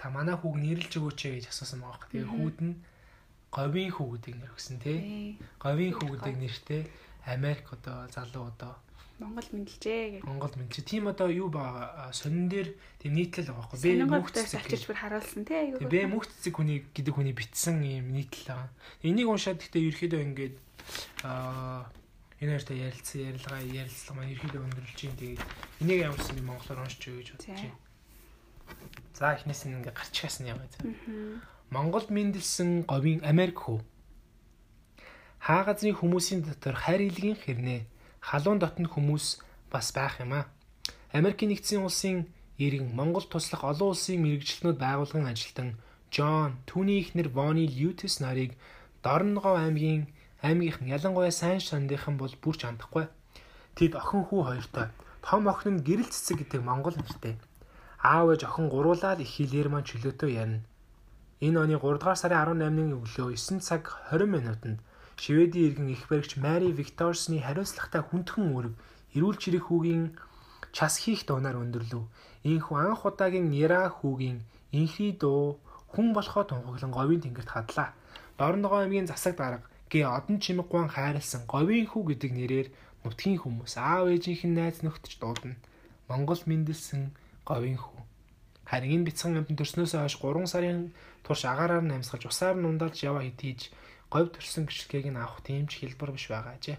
та манай хүүг нэрлж өгөөч гэж асуусан байгаа байхгүй. Тэгээ хүүд нь говийн хүү гэдэг нэр өгсөн тий. Говийн хүү гэдэг нэртэй Америк одоо залуу одоо Монгол мэдлжээ гэх. Монгол мэдлж. Тийм одоо юу байгаа сонин дээр тийм нийтлэл байгаа байхгүй. Бэ мөхцөс авчирч бүр харуулсан тий аюу. Бэ мөхцөцэг хүний гэдэг хүний битсэн юм нийтлэл байгаа. Энийг уншаад гэхдээ ерөөхдөө ингээд аа энэ хоёртой ярилцсан ярилцлага ярилцлага маань ерөөхдөө өндөрлж юм. Тэгээд энийг ямарсан юм монголоор өгье гэж бодож байна. За эхнээс нь ингээд гарчихсан яваа. Монголд мэндэлсэн говийн Америк хүү. Хаа газрын хүмүүсийн дотор хайр илгийн хэрнээ халуун дотны хүмүүс бас байх юм аа. Америкийн нэгдсэн улсын иргэн Монгол туслах олон улсын мэрэгчлэнүүд байгуулгын ажилтан Джон түүний эхнэр Вони Лютес нарыг Дорногов аймгийн аймгийнхан ялангуяа сайн сандийнхан бол бүрч хандахгүй. Тэд охин хүү хоёртой. Том охин нь гэрэл цэцэг гэдэг монгол нэртэй. Аав ээж охин гуруулаад их хэлээр маань чөлөөтэй ярина. Энэ оны 3 дугаар сарын 18-ны өглөө 9 цаг 20 минутанд Шведийн иргэн их баригч Мари Викторсны хариуцлагатай хүндхэн үүрэг эрүүл чирэг хүүгийн час хийх дуунаар өндөрлөв. Ийхүү анх удаагийн Яра хүүгийн инхри дуу хүн болохоо тунхаглан говийн тэнгэрт хадлаа. Дорногоо аймгийн засаг дарга гээ одон чимэггуан хайрлсан говийн хүү гэдэг нэрээр нутгийн хүмүүс аав ээжийнх нь найз нөхдөж дуудана. Монгол мэндэлсэн говийн хүү. Харин энэ бяцхан амтан төрснөөсөө хойш 3 сарын турш агаараар нь амьсгалж усаар нь ундалж яваа хэдийж говь төрсөн гიშгэлгийг нь авах тийм ч хэлбэр биш байгаа ажээ.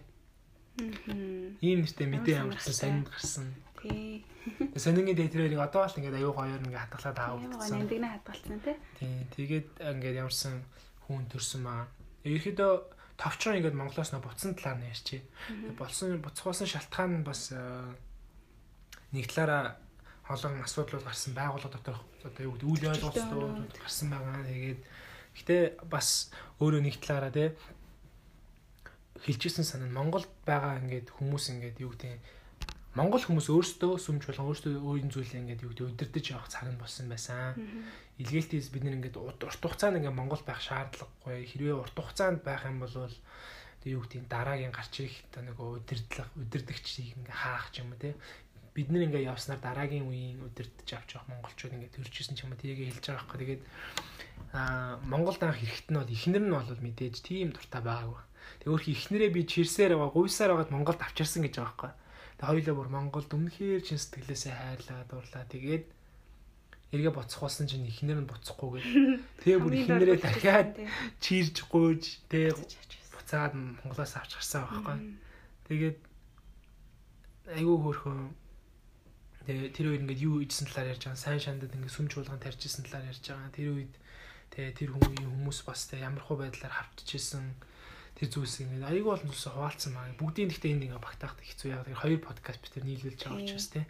Ийм нэртэй мэдээ ямарсан сонинд гарсан. Тий. Сонингийн дээтрэрийг одоо л ингээд аюу гоёор ингээд хатгалаад аавдсан. Нэмдэг нэ хатгалсан тий. Тий. Тэгээд ингээд ямарсан хүн төрсөн маа. Ерөөхдөө товчроо ингээд Монголоос нөө буцсан талаар нь ярьчээ. Болсон буцхоосон шалтгаан нь бас нэг талаараа олон асуудлууд гарсан байгууллага дотор одоо юу гэдэг үйл ойлголтууд гарсан байгаа. Тэгээд Гэтэ бас өөрөө нэг талаараа те хэлжсэн санаа Монголд байгаа ингээд хүмүүс ингээд юу гэдэг Монгол хүмүүс өөрсдөө сүмж болон өөрсдөө өөрийн зүйлээ ингээд юу гэдэг удирдах явах цаг нь болсон байсан. Илгээлтээс бид нэг ингээд урт хугацаанд ингээд Монгол байх шаардлагагүй. Хэрвээ урт хугацаанд байх юм бол тэг юу гэдэг дараагийн гарч ирэх та нөгөө удирдлага удирдахчийг ингээд хаах ч юм уу те бид нэр ингээд явснаар дараагийн үеийн удирдах авч явах монголчууд ингээд төрчихсэн ч юм уу тийг хэлж байгаа байхгүй. Тэгээд аа Монголд анх ирэхэд нь бол эхнэр нь бол мэдээж тийм дуртай байгаагүй. Тэг өөрхий эхнэрээ би чирсээр байгаа, гуйсаар байгаад Монголд авчирсан гэж байгаа байхгүй. Тэг хоёулаа бүр Монголд өмнөхөр чин сэтгэлээсээ хайрлаа, дурлаа. Тэгээд эргээ боцох болсон чинь эхнэр нь буцахгүйгээд *laughs* тэгээ бүр эхнэрээ дахиад чирж гуйж тэг буцаад Монголоос авч гарсан байхгүй. Тэгээд айгүй хөөрхөн Тэгээ тэр үед ингээд юу ийдсэн талаар ярьж байгаа. Сайн шандад ингээд сүм чуулган тарьжсэн талаар ярьж байгаа. Тэр үед тэгээ тэр хүмүүсийн хүмүүс бас тэгээ ямар хөө байдлаар хавтчихсэн тэр зүйлс ингээд аяг олон зүйлс хуваалцсан маа. Бүгдийн гэхдээ энд ингээд багтаах хэцүү яг. Тэгэхээр хоёр подкаст бид тэр нийлүүлж байгаа учраас тий.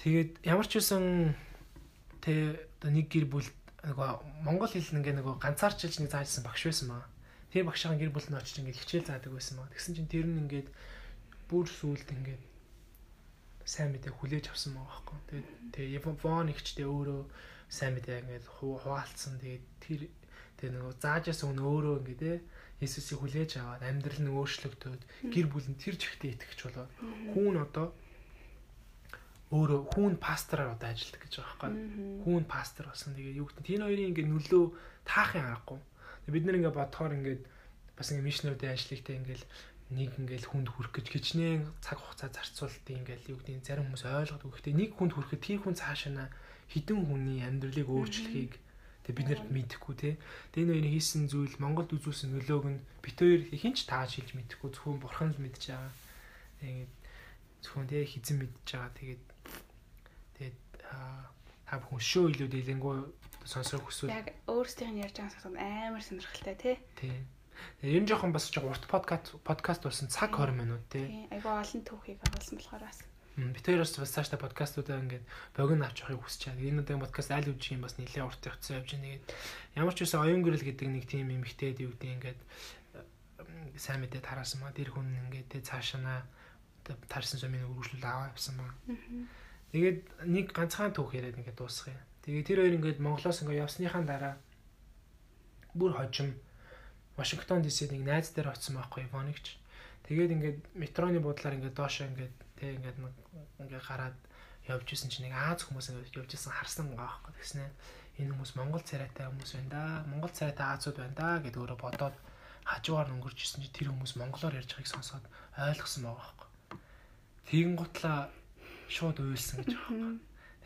Тэгээд ямар ч үсэн тэгээ одоо нэг гэр бүл нөгөө монгол хэл ингээд нөгөө ганцаарчилж нэг заажсан багш байсан маа. Тэр багшаа гэр бүл нь очиж ингээд хичээл заадаг байсан маа. Тэгсэн чинь тэр нь ингээд бүр сүулт ингээд сайн мэдээ хүлээж авсан байгаа байхгүй. Тэгээд тэгээ Япон ихчтэй өөрөө сайн мэдээ ингээд хуваалцсан. Тэгээд тэр тэгээ нөгөө заажаас өмнө өөрөө ингээд те Иесусыг хүлээж аваад амьдрал нь өөрчлөгдөөд гэр бүл нь тэр жигтэй итгэж болоод хүүн одоо өөрөө хүүн пастораар одоо ажилладаг гэж байгаа байхгүй. Хүүн пастор болсон. Тэгээ юу гэдэг энэ хоёрын ингээд нөлөө таахын аргагүй. Бид нэр ингээд бодохоор ингээд бас ингээд мишнүүдийн ажлыгтай ингээд нэг ингээл хүнд хүрэх гэж хичнээн цаг хугацаа зарцуулдаг ингээл юу гэдэг зарим хүмүүс ойлгодог. Гэхдээ нэг хүнд хүрэхэд тэр хүн цаашаа хідэн хүний амьдралыг өөрчлөхийг тэг бид нарт мэдэхгүй те. Тэг энэ хоёрын хийсэн зүйл Монголд үзүүлсэн нөлөөг нь бит хоёр хинч тааж хэлж мэдэхгүй зөвхөн бурхан л мэдж байгаа. Тэгээд зөвхөн тэг хизэн мэдж байгаа. Тэгээд тэгээд та бүхэн шөө илүү дэлэнгүү сонсох хүсвэл яг өөрсдийнх нь ярьж байгаа амар сонирхолтой тий. Тий. Энэ жоохон бас жоо урт подкаст подкаст болсон цаг 20 минут тий. Айгу олон түүхийг агуулсан болохоор бас. Бид хоёроос бас цаашдаа подкастуудаа ингээд богино авч явахыг хүсэж байгаа. Энэ удаагийн подкаст аль үжих юм бас нэлээд урт явцсан явж байгаа. Ямар ч үсэн оюун гэрэл гэдэг нэг тийм эмэгтэй юу гэдэг ингээд сайн мэдээ тараасан маа. Тэр хүн ингээд цаашаа таарсан сумын үргэлжлүүл аваа явсан маа. Тэгээд нэг ганцхан түүх яриад ингээд дуусгая. Тэгээд тэр хоёр ингээд Монголоос ингээд явсныхаа дараа бүр хожим Вашингтон ДС-д нэг найз дээр очсон байхгүй Ивоникч. Тэгээд ингээд метроны буудлаар ингээд доошоо ингээд тэг ингээд ингээд гараад явж исэн чинь нэг Аз хүмүүс ингээд явж исэн харсан байгаа байхгүй тэгснэ. Энэ хүмүүс Монгол царайтай хүмүүс байна да. Монгол царайтай Азууд байна да гэд өөрөө бодоод хажуугаар өнгөрч исэн чинь тэр хүмүүс монголоор ярьж байгааг сонсоод ойлгосон байгаа байхгүй. Тэгин гутлаа шууд уйлсан гэж байгаа байхгүй.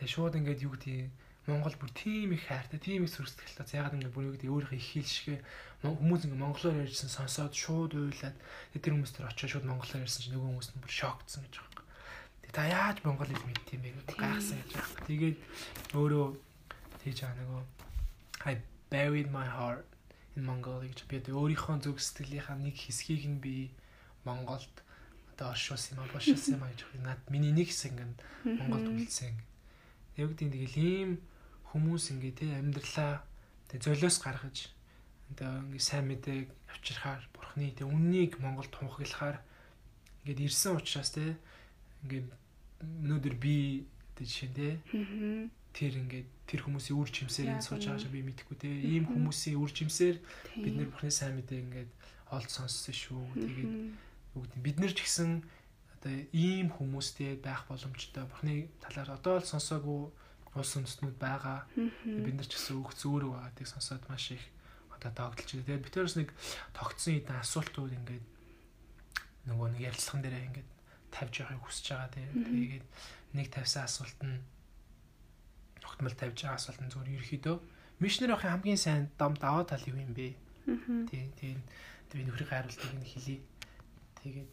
Тэгээ шууд ингээд юу гэдэг Монгол бүр тийм их хайртай, тийм их сүрсэтгэлтэй. Ягаад ингэ бүр гэдэг өөрийнхөө их хэлшгээ хүмүүс ингээ монголоор ярьжсэн сонсоод шууд уйлаад тэр хүмүүс төр очиж шууд монголоор ярьсан чинь нөгөө хүмүүс нь бүр шокцсон гэж байна. Та яаж монгол хэл мэдтiin бэ гэдэг гайхсан гэж байна. Тэгээд өөрөө тийж аа нөгөө I buried my heart in Mongolia гэж би өөрийнхөө зүг сэтгэлийнхаа нэг хэсгийг нь би Монголд одоо оршуулсан юм аа бошуулсан юм аа гэж над миний нэг хэсэг ингээ Монголд үлдсэн. Яг тийм тэгэл ийм хүмүүс ингээ тэ амьдралаа тэ золиос гаргаж одоо ингээ сайн мэдээг авчирхаар бурхны тэ үннийг Монголд тунхаглахаар ингээд ирсэн учраас тэ ингээд өнөөдөр би тэ жишээ тэ тэр ингээд тэр хүмүүсийн үр жимсээр энэ сууж байгаа би мэдэхгүй тэ ийм хүмүүсийн үр жимсээр бид нэр бурхны сайн мэдээ ингээд олд сонссон шүү. Тэгээд бүгд бид нар ч гэсэн одоо ийм хүмүүстэй байх боломжтой. Бурхны талаар одоо л сонсоогүй улс үндэстнүүд байгаа. Бид нар ч гэсэн өөх зөөрөг байгаадыг сонсоод маш их одоо доогдолж байгаа. Тэгээд битэрс нэг тогтсон хэдэн асуултууд ингээд нөгөө нэг ярилцлаган дээр ингээд тавьж явахыг хүсэж байгаа. Тэгээд нэг тавьсан асуулт нь тогтмол тавьж байгаа асуулт нь зөвхөн ерөөхдөө мишнер ахын хамгийн сайн дом даваа тал юу юм бэ? Тий, тий. Би нөхрийн хайруултыг нь хэлье. Тэгээд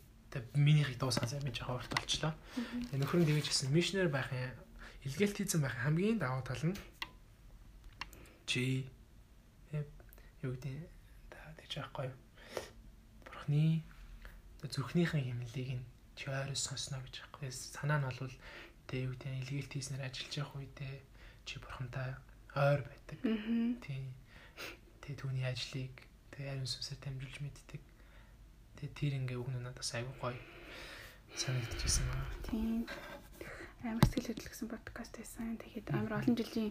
минийхийг дуусгах юм жаа хаварт болчлоо. Нөхөр нь тэгэж хэлсэн мишнер байхын илгээлтизм байх хамгийн давуу тал нь чи юу гэдэг та тэгж байхгүй? Бурхны зүрхнийхэн химнэлийг нь чи ойроос сонсно гэж байхгүй. Санаа нь бол тэ юу гэдэг илгээлт хийснээр ажиллаж явах үедээ чи бурхантай ойр байдаг. Тийм. Тэ түүний ажлыг тэ ариун сүнсээр дамжуулж мэддэг. Тэ тэр ингээ өгнө надаас айгүй гоё санагдчихсан байна. Тийм амар сэтгэл хөдлөсөн подкаст байсан. Тэгэхэд амар олон жилийн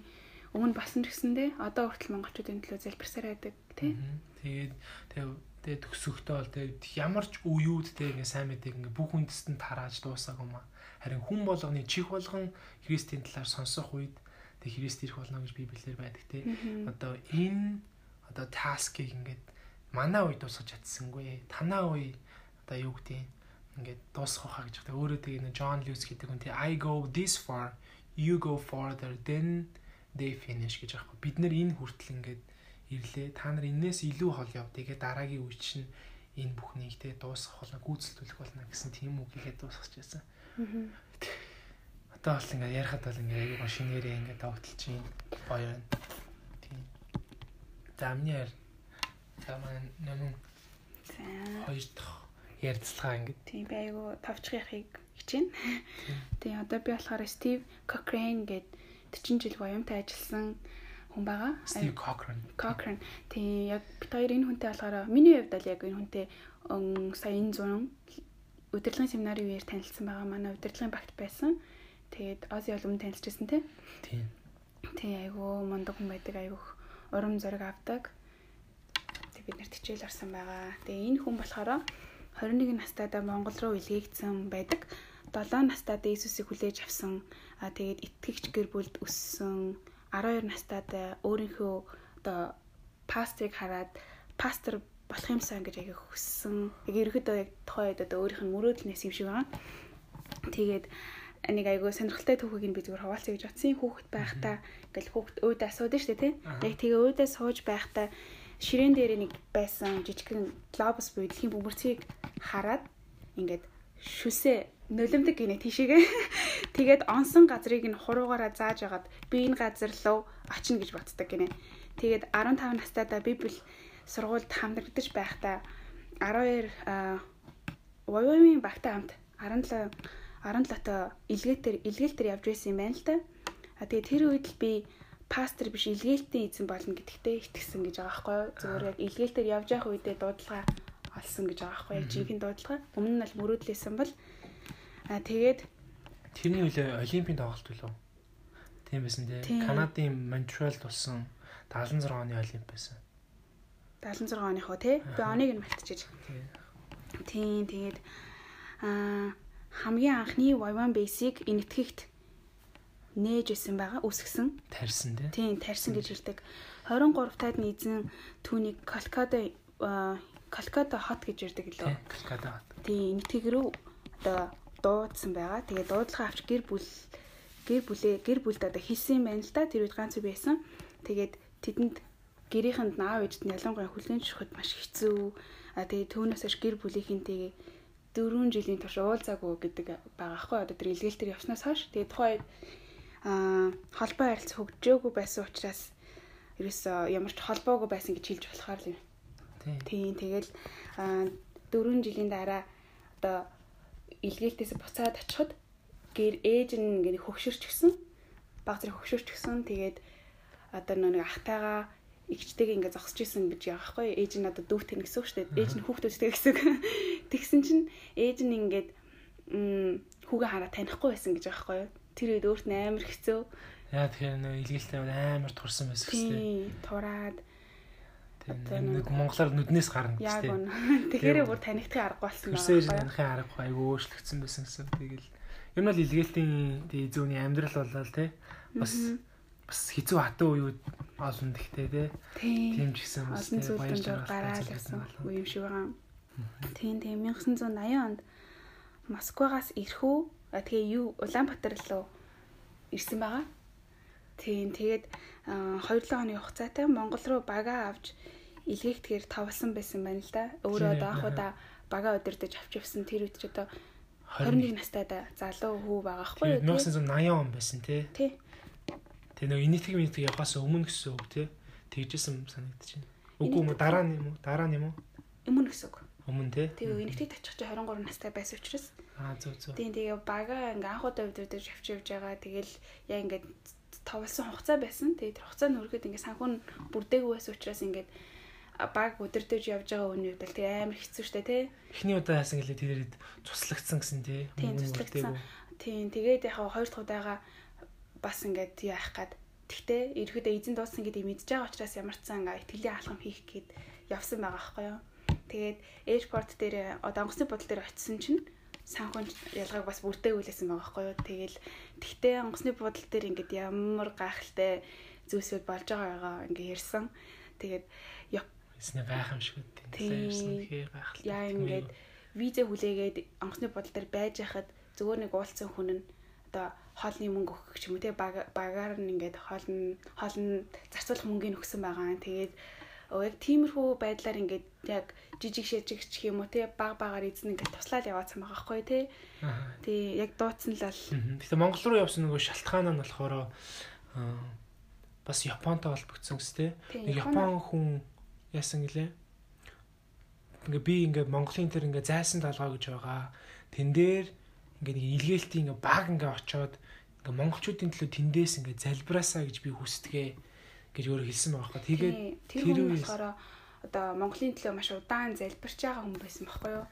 өмнө басан ч гэсэндээ одоо хүртэл монголчуудын төлөө залбирсаар байдаг тий. Тэгээд тэгээд төгсөхдөө бол тэгээд ямар ч үеуд те ингээ сайн мэдээг ингээ бүх үндэстэнд тарааж дуусаагүй маа. Харин хүн болгоны чих болгон Христийн талаар сонсох үед тэг Христ ирэх болно гэж Библиэр байдаг те. Одоо энэ одоо таскийг ингээд манай үед дуусгаж чадсангүй. Танаа үе одоо юу гэдэг ингээд дуусгах хаа гэж байгаа. Өөрөө тэгээ нэг John Lewis гэдэг хүн тий I go this far, you go farther then they finish гэж аахгүй. Бид нар энэ хүртэл ингээд ирлээ. Та нар энээс илүү хол яв. Тэгээ дараагийн үе чинь энэ бүхнийг те дуусгах болно, гүйцэлдүүлэх болно гэсэн тийм үг хийгээд дуусгаж байсан. Одоо бол ингээ ярихад бол ингээ аягүй гоо шинээрээ ингээ тогтолж чинь гоё байна. Тийм. За амны яар. За маань нэмэн хоёр дахь ярилцлага ингээ Тийм би айгу товчхихыг хичээнэ. Тийм одоо би болохоор Стив Cochrane гээд 40 жил гоёмтай ажилласан хүн байгаа. Стив Cochrane. Cochrane. Тийм яг бид хоёр энэ хүнтэй болохоор миний хувьд бол яг энэ хүнтэй сая энэ зураг удирдлагын семинарын үеэр танилцсан байгаа. Манай удирдлагын багт байсан. Тэгээд Ози бол өмнө танилцчихсан тий. Тийм. Тий айгу мундаг хүн байдаг айгу урам зориг авдаг. Тэг бид нарт хичээл орсон байгаа. Тэгээ энэ хүн болохоор 21 настайдаа Монгол руу илгээгдсэн байдаг. 7 настайдаа Иесусыг хүлээж авсан. А тэгээд итгэгч гэр бүлд өссөн. 12 настайдаа өөрийнхөө одоо пастрыг хараад пастор болох юмсан гэж аяг хүссэн. Яг ерөөдөө яг тухайн үед одоо өөрийнх нь мөрөөдлнээс юм шиг байгаа. Тэгээд нэг айгуу сонирхолтой түүхийг нь би зүгээр хуваалцъя гэж бодсон. Хүүхэд байхдаа ингээл хүүхэд өөдөө асуудаг шүү дээ тий. Яг тэгээ өөдөө сууж байхдаа ширээн дээр нэг байсан жижигхэн глобус буюу дэлхийн бөмбөрцгийг хараад ингээд шүсээ нулимдаг гинэ тийшээгээ. Тэгээд онсон газрыг нь хуруугаараа зааж агаад би энэ газар руу очино гэж боддог гинэ. Тэгээд 15 настайдаа библ сургуульд хамрагдаж байхдаа 12 Воёмын багтай хамт 17 17-тоо илгээлтэр илгээлтэр явж байсан юм байна л да. А тэгээ тэр үед л би пастор биш илгээлтийн эзэн болно гэдэгтээ итгэсэн гэж байгаа байхгүй юу. Зүгээр яг илгээлтэр явж явах үедээ дуудлага олсон гэж байгаа байхгүй юу. Жинхэнэ дуудлага. Өмнө нь л мөрөөдлөөсөн бол а тэгээд Тэрний үлээ олимпийн тоглолт билүү? Тийм байсан тий. Тийм. Канадын Монтреалд болсон 76 оны олимп байсан. 76 оныхоо тий. Би оныг нь мартчихэж. Тий. Тийм тэгээд аа хамгийн анхны Vivan Basic энэ итгэгт нээж исэн байгаа үсгсэн. Тарьсан тий. Тийм тарьсан гэж хэлдэг. 23 таад нь эзэн түүнийг Колкада Колкада хот гэж Тий. лөө. Калкада. Тийм нэтгэг рүү одоо дуудсан байгаа. Тэгээ дуудлага авч гэр бүл гэр бүлээ гэр бүлд одоо хийсэн юм байна л да. Тэр үед ганц байсан. Тэгээд тэдэнд гэрийнхэнд наав ээжд нь ялангуяа хүлэн зөвшөөрөхөд маш хэцүү. А тэгээ түүнээс хойш гэр бүлийнхэнтэйгээ дөрвөн жилийн турш уулзаагүй гэдэг байгаа хгүй одоо тэр илгээлтэр явснаас хойш тэгээ тухайн аа холбоо харилцаа хөгжөөгүй байсан учраас ерөөсөө ямар ч холбоогүй байсан гэж хэлж болохоор л юм. Тий. Тийм тэгэл аа дөрвөн жилийн дараа одоо илгээлтээс буцаад очиход гэр ээж нь ингээ хөгшөрч гисэн. Баг зэрэг хөгшөрч гисэн. Тэгээд одоо нэг ахтайгаа игчтэйгээ ингээ зогсож исэн гэж яах вэ? Ээж нь одоо дүүт тань гэсэн шүү дээ. Ээж нь хүүхдүүдтэй гэсэн. *laughs* Тэгсэн чинь ээж нь ингээд хүүгээ хараа танихгүй байсан гэж байгаа байхгүй? Тэр үед өөрт нь амар хэцүү. Яа тэгэхээр нөө илгээлтэй амар турсан байсан. Тийм, тураад Тэгээ нэг монголоор нүднээс гарна гэж яг тий. үн. *laughs* Тэгэхээр бүр танихдахын арга болсон Хөрсөн ээж байгаа. нанхын арга айгүй өөрчлөгдсөн байсан гэсэн. Тэгэл ер нь бол илгээлтийн тий зүүнний амьдрал болол тий. Бас бас хэцүү хатан үеуд олон гэхдээ тий. Тийм. Тийм ч гэсэн бас тий, жаргалтай гараал гэсэн үе юм шиг байгаа. Тийм тийм 1980 онд Москвагаас ирхүү а тэгээ юу Улаанбаатар руу ирсэн байгаа. Тийм тэгээд 2-7 хоногийн хугацаатай Монгол руу бага авч илгээгдэхээр товлсон байсан байна л да. Өөрөө одоо анх удаа бага удирдах авч явсан тэр үед ч одоо 21 21 настайдаа залуу хүү байгаа хгүй Тэгээ 1980 он байсан тий. Тий. Тэгээ нөгөө инэтиг минетиг явахаас өмнө гэсэн үг тий. Тэгжсэн байна. Үгүй юм уу дараа нь юм уу? Дараа нь юм уу? Өмнө гэсэн үг. Өмнө тий. Тэгээ энэтхийг тачих чи 23 настай байсан учраас Аа зөв зөв. Тийм тэгээ бага ингээ анх удаа өдөрдөж авч явж байгаа. Тэгэл яа ингээ товлсон хугацаа байсан. Тэгээ тэр хугацаа нүрэхэд ингээ санхүүн бүрдээгүй байсан учраас ингээ баг өдөрдөж явж байгаа үний үед л тэгээ амар хэцүү шттэ тий. Эхний удаа яасан гэлээ тэрэд цуслагдсан гэсэн тий. Тийм цуслагдсан. Тийм тэгээд яг хоёр дахь удаага бас ингээ яах гад. Тэгтээ ерөөдөө эзэн дуусан гэдэг мэдж байгаа учраас ямар ч сан ингээ итгэлийн алхам хийх гээд явсан байгаа байхгүй юу. Тэгээд эйрпорт дээр одоо онгоцны бодол дээр очисон чинь санхүүн ялгааг бас бүрдээгүүлсэн байгаа байхгүй юу. Тэгэл тэгтээ онгоцны бодол дээр ингээд ямар гайхалтай зүйлсүүд болж байгаагаа ингээ ярьсан. Тэгээд Эсний гайхамшиг үү. Тийм. Тэгээ гайхалтай. яа ингээд виза хүлээгээд онгоцны бодол дээр байж хахад зөвөр нэг уулцсан хүн нь одоо хоолны мөнгө өгөх ч юм уу те баг- багаар нь ингээд хоол нь хоол нь зарцуулах мөнгөний өгсөн байгаа. Тэгээд яг тиймэрхүү байдлаар ингээд яг жижиг шижиг ч юм уу те баг багаар эзэн ингээд туслаад яваадсан байгаа байхгүй те. Тий яг дуудсан л бол. Гэтэ Монгол руу явсан нөгөө шалтгаан нь болохоор бас Японтой холбогдсон гэс те. Япон хүн яасан гэлээ. Ингээ би ингээ Монголын тэр ингээ зайсан талгаа гэж байгаа. Тэн дээр ингээ нэг илгээлтийн ингээ баг ингээ очоод ингээ монголчуудын төлөө тэндээс ингээ залбираасаа гэж би хүсдэгэ гэж өөрөө хэлсэн байгаа байхгүй. Тэгээд тэр үе болохоор одоо Монголын төлөө маш удаан залбирч байгаа хүн байсан байхгүй юу?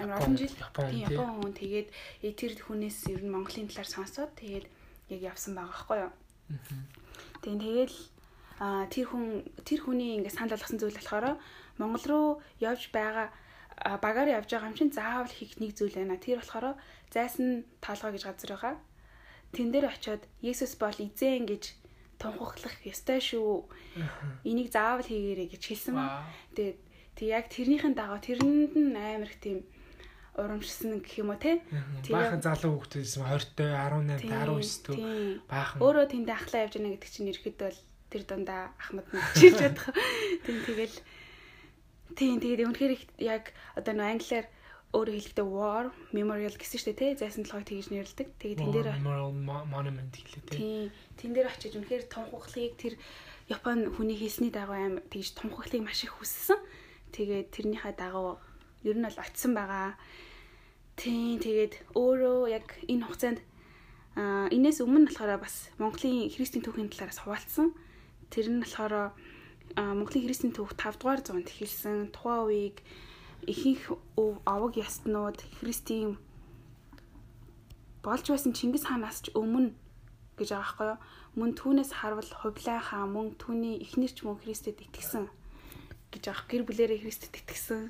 Амар олон жил Япон хүн тэгээд тэр хүнээс ер нь Монголын талаар сонсоод тэгээд яг явсан байгаа байхгүй юу? Тэгээд тэгэл тэр хүн тэр хүний ингээд санал болгосон зүйл болохоор Монгол руу явж байгаа багаар явж байгаа юм чинь заавал хийх нэг зүйл байна. Тэр болохоор зайсан таалгаа гэж газар байгаа. Тэн дээр очиод Есүс бол эзэн гэж тунхаглах ёстой шүү. Энийг заавал хийгээрэй гэж хэлсэн. Тэгээд тэг яг тэрнийхэн дагуу тэрэнд нь амар их тийм урамшсан гэх юм уу те. Баахан залуу хүүхдээс 20 той 18 19 төв баахан. Өөрөө тэндээ ахлаа явж байна гэдэг чинь ерхэд бол тэр дундаа Ахмад мэдчихэж чадах. Тийм тэгэл тийм тэгээд үнэхээр яг одоо нөө англиар өөрөөр хэлэхдээ war memorial гэсэн шүү дээ тий зайсан толгойг тэгж нэрлдэг. Тэгээд тэн дээр memorial monument гэлээ тий. Тэн дээр очиж үнэхээр тунхаглахыг тэр Япон хүний хэлсний дагуу аим тэгж тунхаглахыг маш их хүссэн. Тэгээд тэрнийхээ дагуу ер нь бол очисон байгаа. Тийм тэгээд өөрөө яг энэ хугацаанд а энэс өмнө болохоор бас Монголын христийн түүхийн талаараас хуваалцсан. Тэр нь болохоор Монголын христийн түүх 5 дугаар зуунд эхэлсэн тухайн үеийг ихэнх өв аваг ястнууд христийн болж байсан Чингис хаанаас ч өмнө гэж байгаа байхгүй юу? Мөн түүнээс харвал хувлаа хаа мөн түүний эхнэр ч мөн Христэд итгэсэн гэж байгаа. Гэр бүлэрээ Христэд итгэсэн.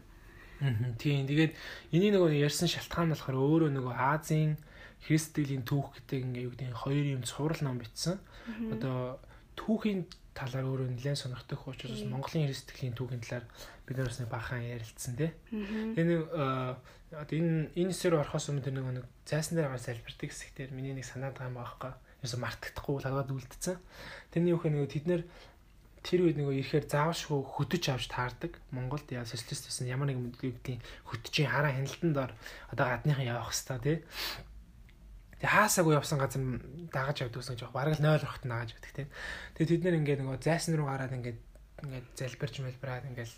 Аа тийм. Тэгээд энийг нөгөө ярьсан шалтгаан болохоор өөрөө нөгөө Азийн христтгэлийн түүх гэдэг ингээ юу гэдэг хоёр юм цуврал ном бичсэн. Одоо түүхийн талаар өөрөө нэлээд сонирхдаг учраас Монголын христтгэлийн түүхийн талаар бид нар бас нэг бахан ярилцсан тий. Тэгээ нэг одоо энэ энэ сэр орохоос өмнө тэр нэг зайсан дээр гарч залбирдаг хэсэгтэр миний нэг санаад байгаа юм байхгүй. Ерөөсө мартагдахгүй лагаад үлдсэн. Тэрний үхэ нэг тэд нэр тэр үед нөгөө ирэхээр заавшгүй хөдөж авч таардаг. Монголд яа социалист байсан ямар нэгэн мэдээллийн хөдөжийн хараа хяналтанд ор одоо гадныхан явах хэвээр тий. Тэгээ хаасаагүй явсан газар дагаж гэсэн жоох бараг л 0 орохт нагаж явдаг тийм. Тэгээ тэд нэр ингээд нөгөө зайсан руу гараад ингээд ингээд залбирч мэлбраад ингээд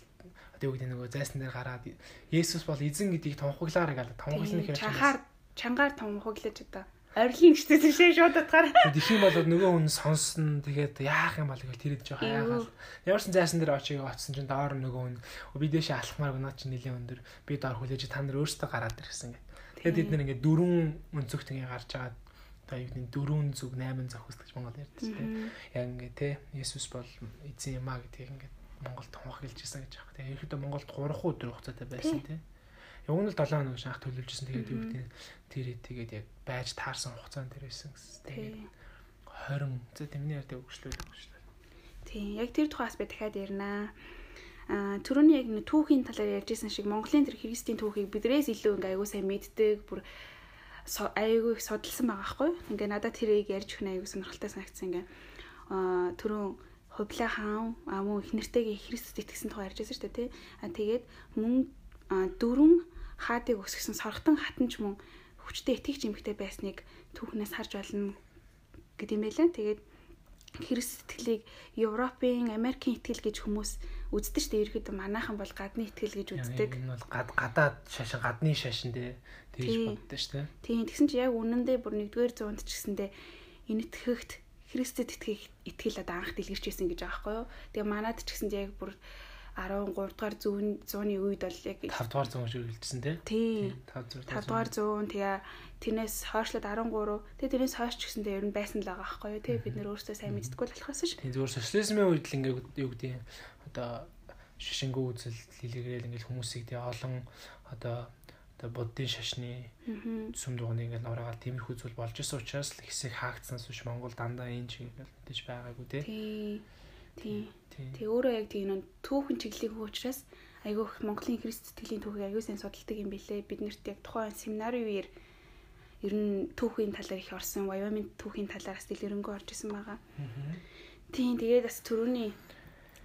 одоо юу гэдэг нөгөө зайсан дээр гараад Есүс бол эзэн гэдгийг тунхаглаарай гэдэг тунхаглана хэрэг. Чангаар чангаар тунхаглаж одоо орилын гэжтэй тийшээ шууд утгаар. Тэгэх юм бол нөгөө хүн сонсно тэгээд яах юм бол гэж тэрэд жоох айгаал. Ямарсан зайсан дээр очиж оцсон чинь доор нөгөө хүн би дэше алхмаар гоноо чи нэлийн өндөр би доор хүлээж та нар өөрсдөө гараад ирсэн гэх. Тэгээд бид нэр ингээд дөрвөн өнцөгт ингээд гарч агаад одоо юу гэдэг дөрвөн зүг 8 зохиос гэж Монгол ярьдаг тийм. Яг ингээд те Есүс бол эзэн юм а гэдгийг ингээд Монголд хонхилж ирсэн гэж аах. Тэгээд ерөөхдөө Монголд 3 өдөр хугацаатай байсан тийм. Яг нь л 7 хоног шанх төлөвлөжсэн. Тэгээд юу гэдэг тэр тэгээд яг байж таарсан хугацаанд тэр байсан гэсэн. Тэгээд 20 за тэмний ярьдаг шүү дээ. Тийм. Яг тэр тухаас би дахиад ярина. Түрүүний яг түүхийн талаар ярьжсэн шиг Монголын тэр христийн түүхийг бидрээс илүү ингээ аягүй сайн мэддэг бүр аягүй их судалсан байгаа хгүй. Ингээ надад тэрийг ярьж өгнө аягүй сонирхолтой санагдсан ингээ түрүүн хувлаа хаан а мөн их нэртэйгээ Христэд итгэсэн тухай ярьжсэн шүү дээ тий. А тэгээд мөн дөрвөн хаадыг өсгсөн сорготон хатанч мөн хүчтэй итгэж эмхтэй байсныг түүхнээс харж байна гэдэм байлаа. Тэгээд Христ итгэлийг Европын, Америкийн итгэл гэж хүмүүс үздэг шүү дээ. Ерөөдөө манайхан бол гадны итгэл гэж үздэг. Энэ бол гадаад шашин, гадны шашин дээ. Тэгж боддог шүү дээ. Тийм. Тэгсэн чи яг үнэндээ бүр 1-р зуунд ч гэсэндээ энэ итгэхт Христэд итгэх итгэл одоо анх дэлгэрч байсан гэж байгаа байхгүй юу. Тэгээ манад ч гэсэндээ яг бүр 13 дугаар зүүн зууны үед бол яг 5 дугаар зуун шиг хэлжсэн тий. 5 дугаар зуун. Тэгээ тэрнээс хойшлоод 13 тэгээ тэрнээс хойш ч гэсэндээ ер нь байсан л байгаа байхгүй юу? Тий бид нэр өөрсдөө сайн мэддэггүй л болохоос ш. Тий зүгээр социализмын үед л ингээд юу гэдэг одоо шишингүй үзэл хэлгээл ингээд хүмүүсийг тий олон одоо одоо буддын шашны сүм дуганы ингээд нураагаад тиймэрхүү зүйл болж исэн учраас л хэсэг хаагдсанаас биш Монгол дандаа энэ ингээд мэдээж байгаагүй тий. Тий. Тэгээ өөрөө яг тийм нөө түүхэн чиглэлийн хүү учраас айгүй их Монголын Христ сэтгэлийн түүхийг айгүй сайн судалдаг юм билэ. Бид нарт яг тухайн семинарын үеэр ер нь түүхийн талаар их орсон, Wyoming түүхийн талаараас дэлгэрэнгүй орж исэн байгаа. Тийм тэгээд бас түрүүний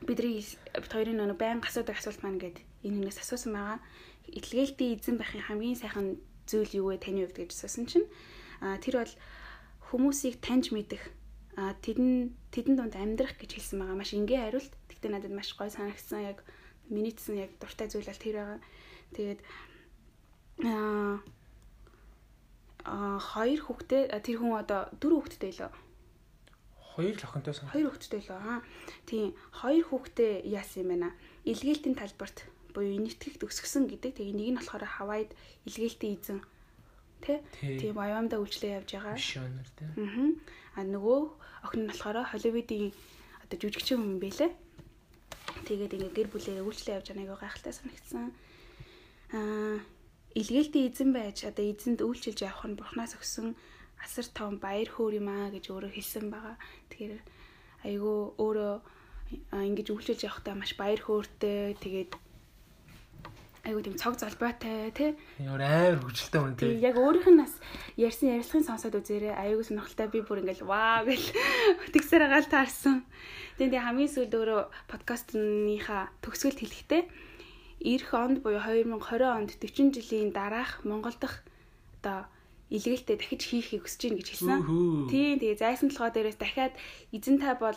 бидний бит хоёрын нөгөө байн асуудаг асуулт маань ингээд энэ хүнээс асуусан байгаа. Итлгээлтийн эзэн байхын хамгийн сайхан зүйл юу вэ таны хувьд гэж асуусан чинь а тэр бол хүмүүсийг таньж мэдэх а тэдэн тэдэн донд амьдрах гэж хэлсэн байгаа. Маш энгийн хариулт. Тэгтээ надад маш гоё санагдсан яг минийдсэн яг дуртай зүйл бол тэр байгаа. Тэгээд аа хоёр хүүхдээ тэр хүн одоо дөрөв хүүхэдтэй лөө Хоёр л охинтой сан. Хоёр хүүхэдтэй л аа. Тийм, хоёр хүүхдээ яасан юм наа? Илгээлтийн талбарт буюу нийтгэгт өсгсөн гэдэг. Тэгээ нэг нь болохоор Хавайд илгээлтийн эзэн тэ тийм Вайамда үйлчлээ явж байгаа. Мишонер тэ. Аа. А нөгөө охин нь болохоор Холливуудын одоо жүжигчин хүн байлээ. Тэгээд ингээ гэр бүлээрээ үйлчлээ явж байгааг гайхалтай санагдсан. Аа илгээлтийн эзэн байж одоо эзэнд үйлчилж явах нь бурхнаас өгсөн асар том баяр хөөр юм аа гэж өөрөө хэлсэн байгаа. Тэгэхээр айгүй өөрөө ингэж үйлчилж явахдаа маш баяр хөөртэй тэгээд айгүй тийм цог залбаатай тий. Өөр амар хөвгөлтэй хүн тий. Яг өөрийнх нь бас ярьсан ярилцлагын сонсоод үзээрэй. Айгүй сонирхолтой би бүр ингээл ваа гэл *laughs* тэгсээр агаал таарсан. Тэгээд хамгийн сүүлд өөрөө подкастныхаа төгсгөлд хэлэхдээ эх онд буюу 2020 онд 40 жилийн дараах Монгол дахь одоо илгээлтээ дахиж хийхийг хүсэж гин гэж хэлсэн. Тийм тэгээ зайсан толгой дээрээс дахиад эзэн та бол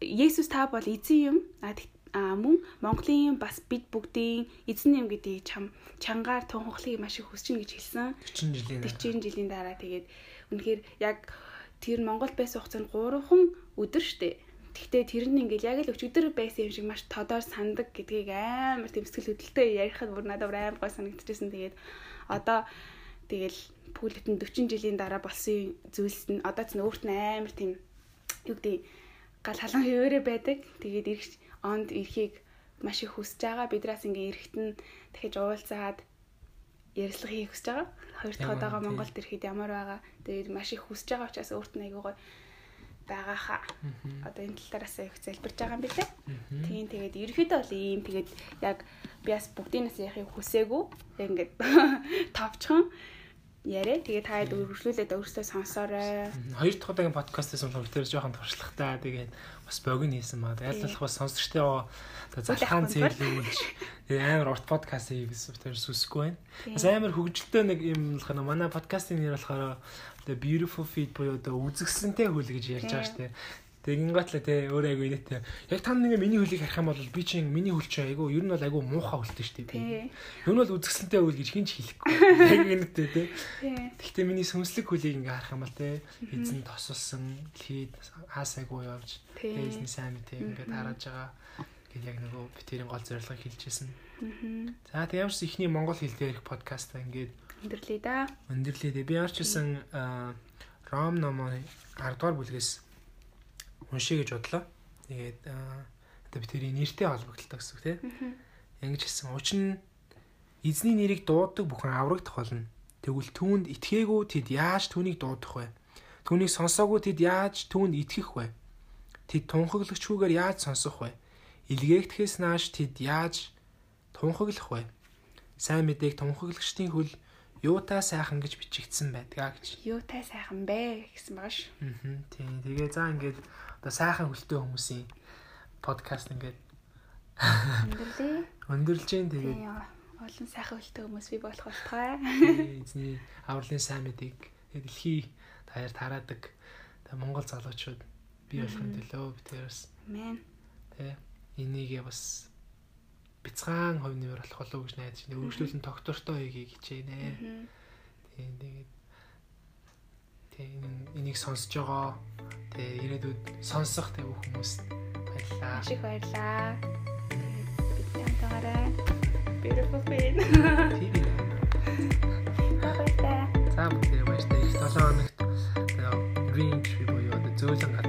Есүс та бол эзэн юм. А мөн Монголын бас бид бүгдийн эзэн юм гэдгийг чам чангаар тунхаглахыг маш их хүсэж гин гэж хэлсэн. 40 жилийн 40 жилийн дараа тэгээд үнэхээр яг тэр Монгол байсан хугацаанд 3хан өдөр штэ. Гэхдээ тэр нь ингээл яг л өчигдөр байсан юм шиг маш тодоор сандаг гэдгийг амар тийм сэтгэл хөдлөлтөй ярихад бүр надад амар гой санагдчихсэн. Тэгээд одоо Тэгэл пүүлэтэн 40 жилийн дараа болсон зүйлс нь одоо ч өөрт нь амар тийм юу гэдэг гал халан хөвөөрэй байдаг. Тэгээд ирэх онд ирэхийг маш их хүсэж байгаа. Бидраас ингээ ирэхт нь дахиж уулзаад ярилцлага хийх хүсэж байгаа. Хоёр дахь удаага Монголд ирэхэд ямар байгаа. Тэгээд маш их хүсэж байгаа учраас өөрт нь айгуугаа байгаа хаа. Одоо энэ тал тараас их залбирж байгаа юм билээ. Тийм тэгээд ерөөхдөө бол ийм тэгээд яг би бас бүгдийнээс яхийг хүсээгүй. Ингээд *laughs* товчхон яриа. Тэгээ та хэд өргөжлүүлээд өөрсдөө сонсоорой. Хоёр дахь удаагийн подкастээс болохоор тэр жоохон туршлагатай. Тэгээд бас богино хийсэн маа. Яллах бас сонсогчтой залхаан тэгээ амар урт подкаст хийгээс тэр сүсэхгүй байна. Бас амар хөгжилтэй нэг юм болох нь манай подкастын нэр болохоор The Beautiful Feed буюу одоо үзэгсэнтэй хөл гэж ярьж байгаа шүү дээ. Тэгээ ингээдлээ те өөрөө айгу инээтэй. Яг та нэг миний хөлийг харах юм бол би чинь миний хөл чинь айгу ер нь бол айгу муухай хөлтэй шүү дээ. Ер нь бол үзэсгэлэнтэй хөл гэж хинч хэлэхгүй. *laughs* Яг инээтэй те. Гэхдээ миний сүнслэг хөлийг ингээ харах юм бол те эзэн тосолсон дэлхийд хаасайгүй явж эзний сайн мэт ингээ тарааж байгаа гэл яг нөгөө би тэрийн гол зорилгыг хэлжсэн. За тэг ямарч ихний монгол хэл дээрх подкаст ингээд өндөрлөе да. Өндөрлөе. Би ямарчсан Ром номын 10 дугаар бүлгээс уншия гэж бодлоо. Тэгээд одоо би тэрийн нэртэй холбогдлоо гэсэн үг тийм. Ингэж хэлсэн. Учир нь эзний нэрийг дууддаг бүхэн аврагдах болно. Тэгвэл түүнд итгээгүй тэд яаж түүнийг дуудах вэ? Түүнийг сонсоогүй тэд яаж түүнд итгэх вэ? Тэд тунхаглагчгүйгээр яаж сонсох вэ? Илгээгдэхээс нааш тэд яаж тунхаглах вэ? Сайн мэдээг тунхаглагчдын хөл юутай сайхан гэж бичигдсэн байдгаа гэж. Юутай сайхан бэ гэсэн байгаа ш. Аа тийм. Тэгээ за ингээд одоо сайхан хөлтэй хүмүүсийн подкаст ингээд өндөрлөө. Өндөрлж जैन тэгээд олон сайхан хөлтэй хүмүүс би болох болтугай. Эзний авралын сайн мэдийг дэлхий таяр тараадаг Монгол залуучууд бий болохын төлөө би тэрс. Амен. Тэ энийгээ бас бяцхан хувь нэмэр болох болов уу гэж найдаж байна. Өөрчлөлт тогтвортой хийгийг хичээнэ. Тийм тэгээд тийм энийг сонсож байгаа тэгээ ирээдүйд сонсох бүх хүмүүст баярлалаа. Маш их баярлалаа. Бидний хамтаараа beautiful pain. Тийм. Баярлалаа. За бүгд баярлалаа. Их 7 хоногт range буюу зөөлөн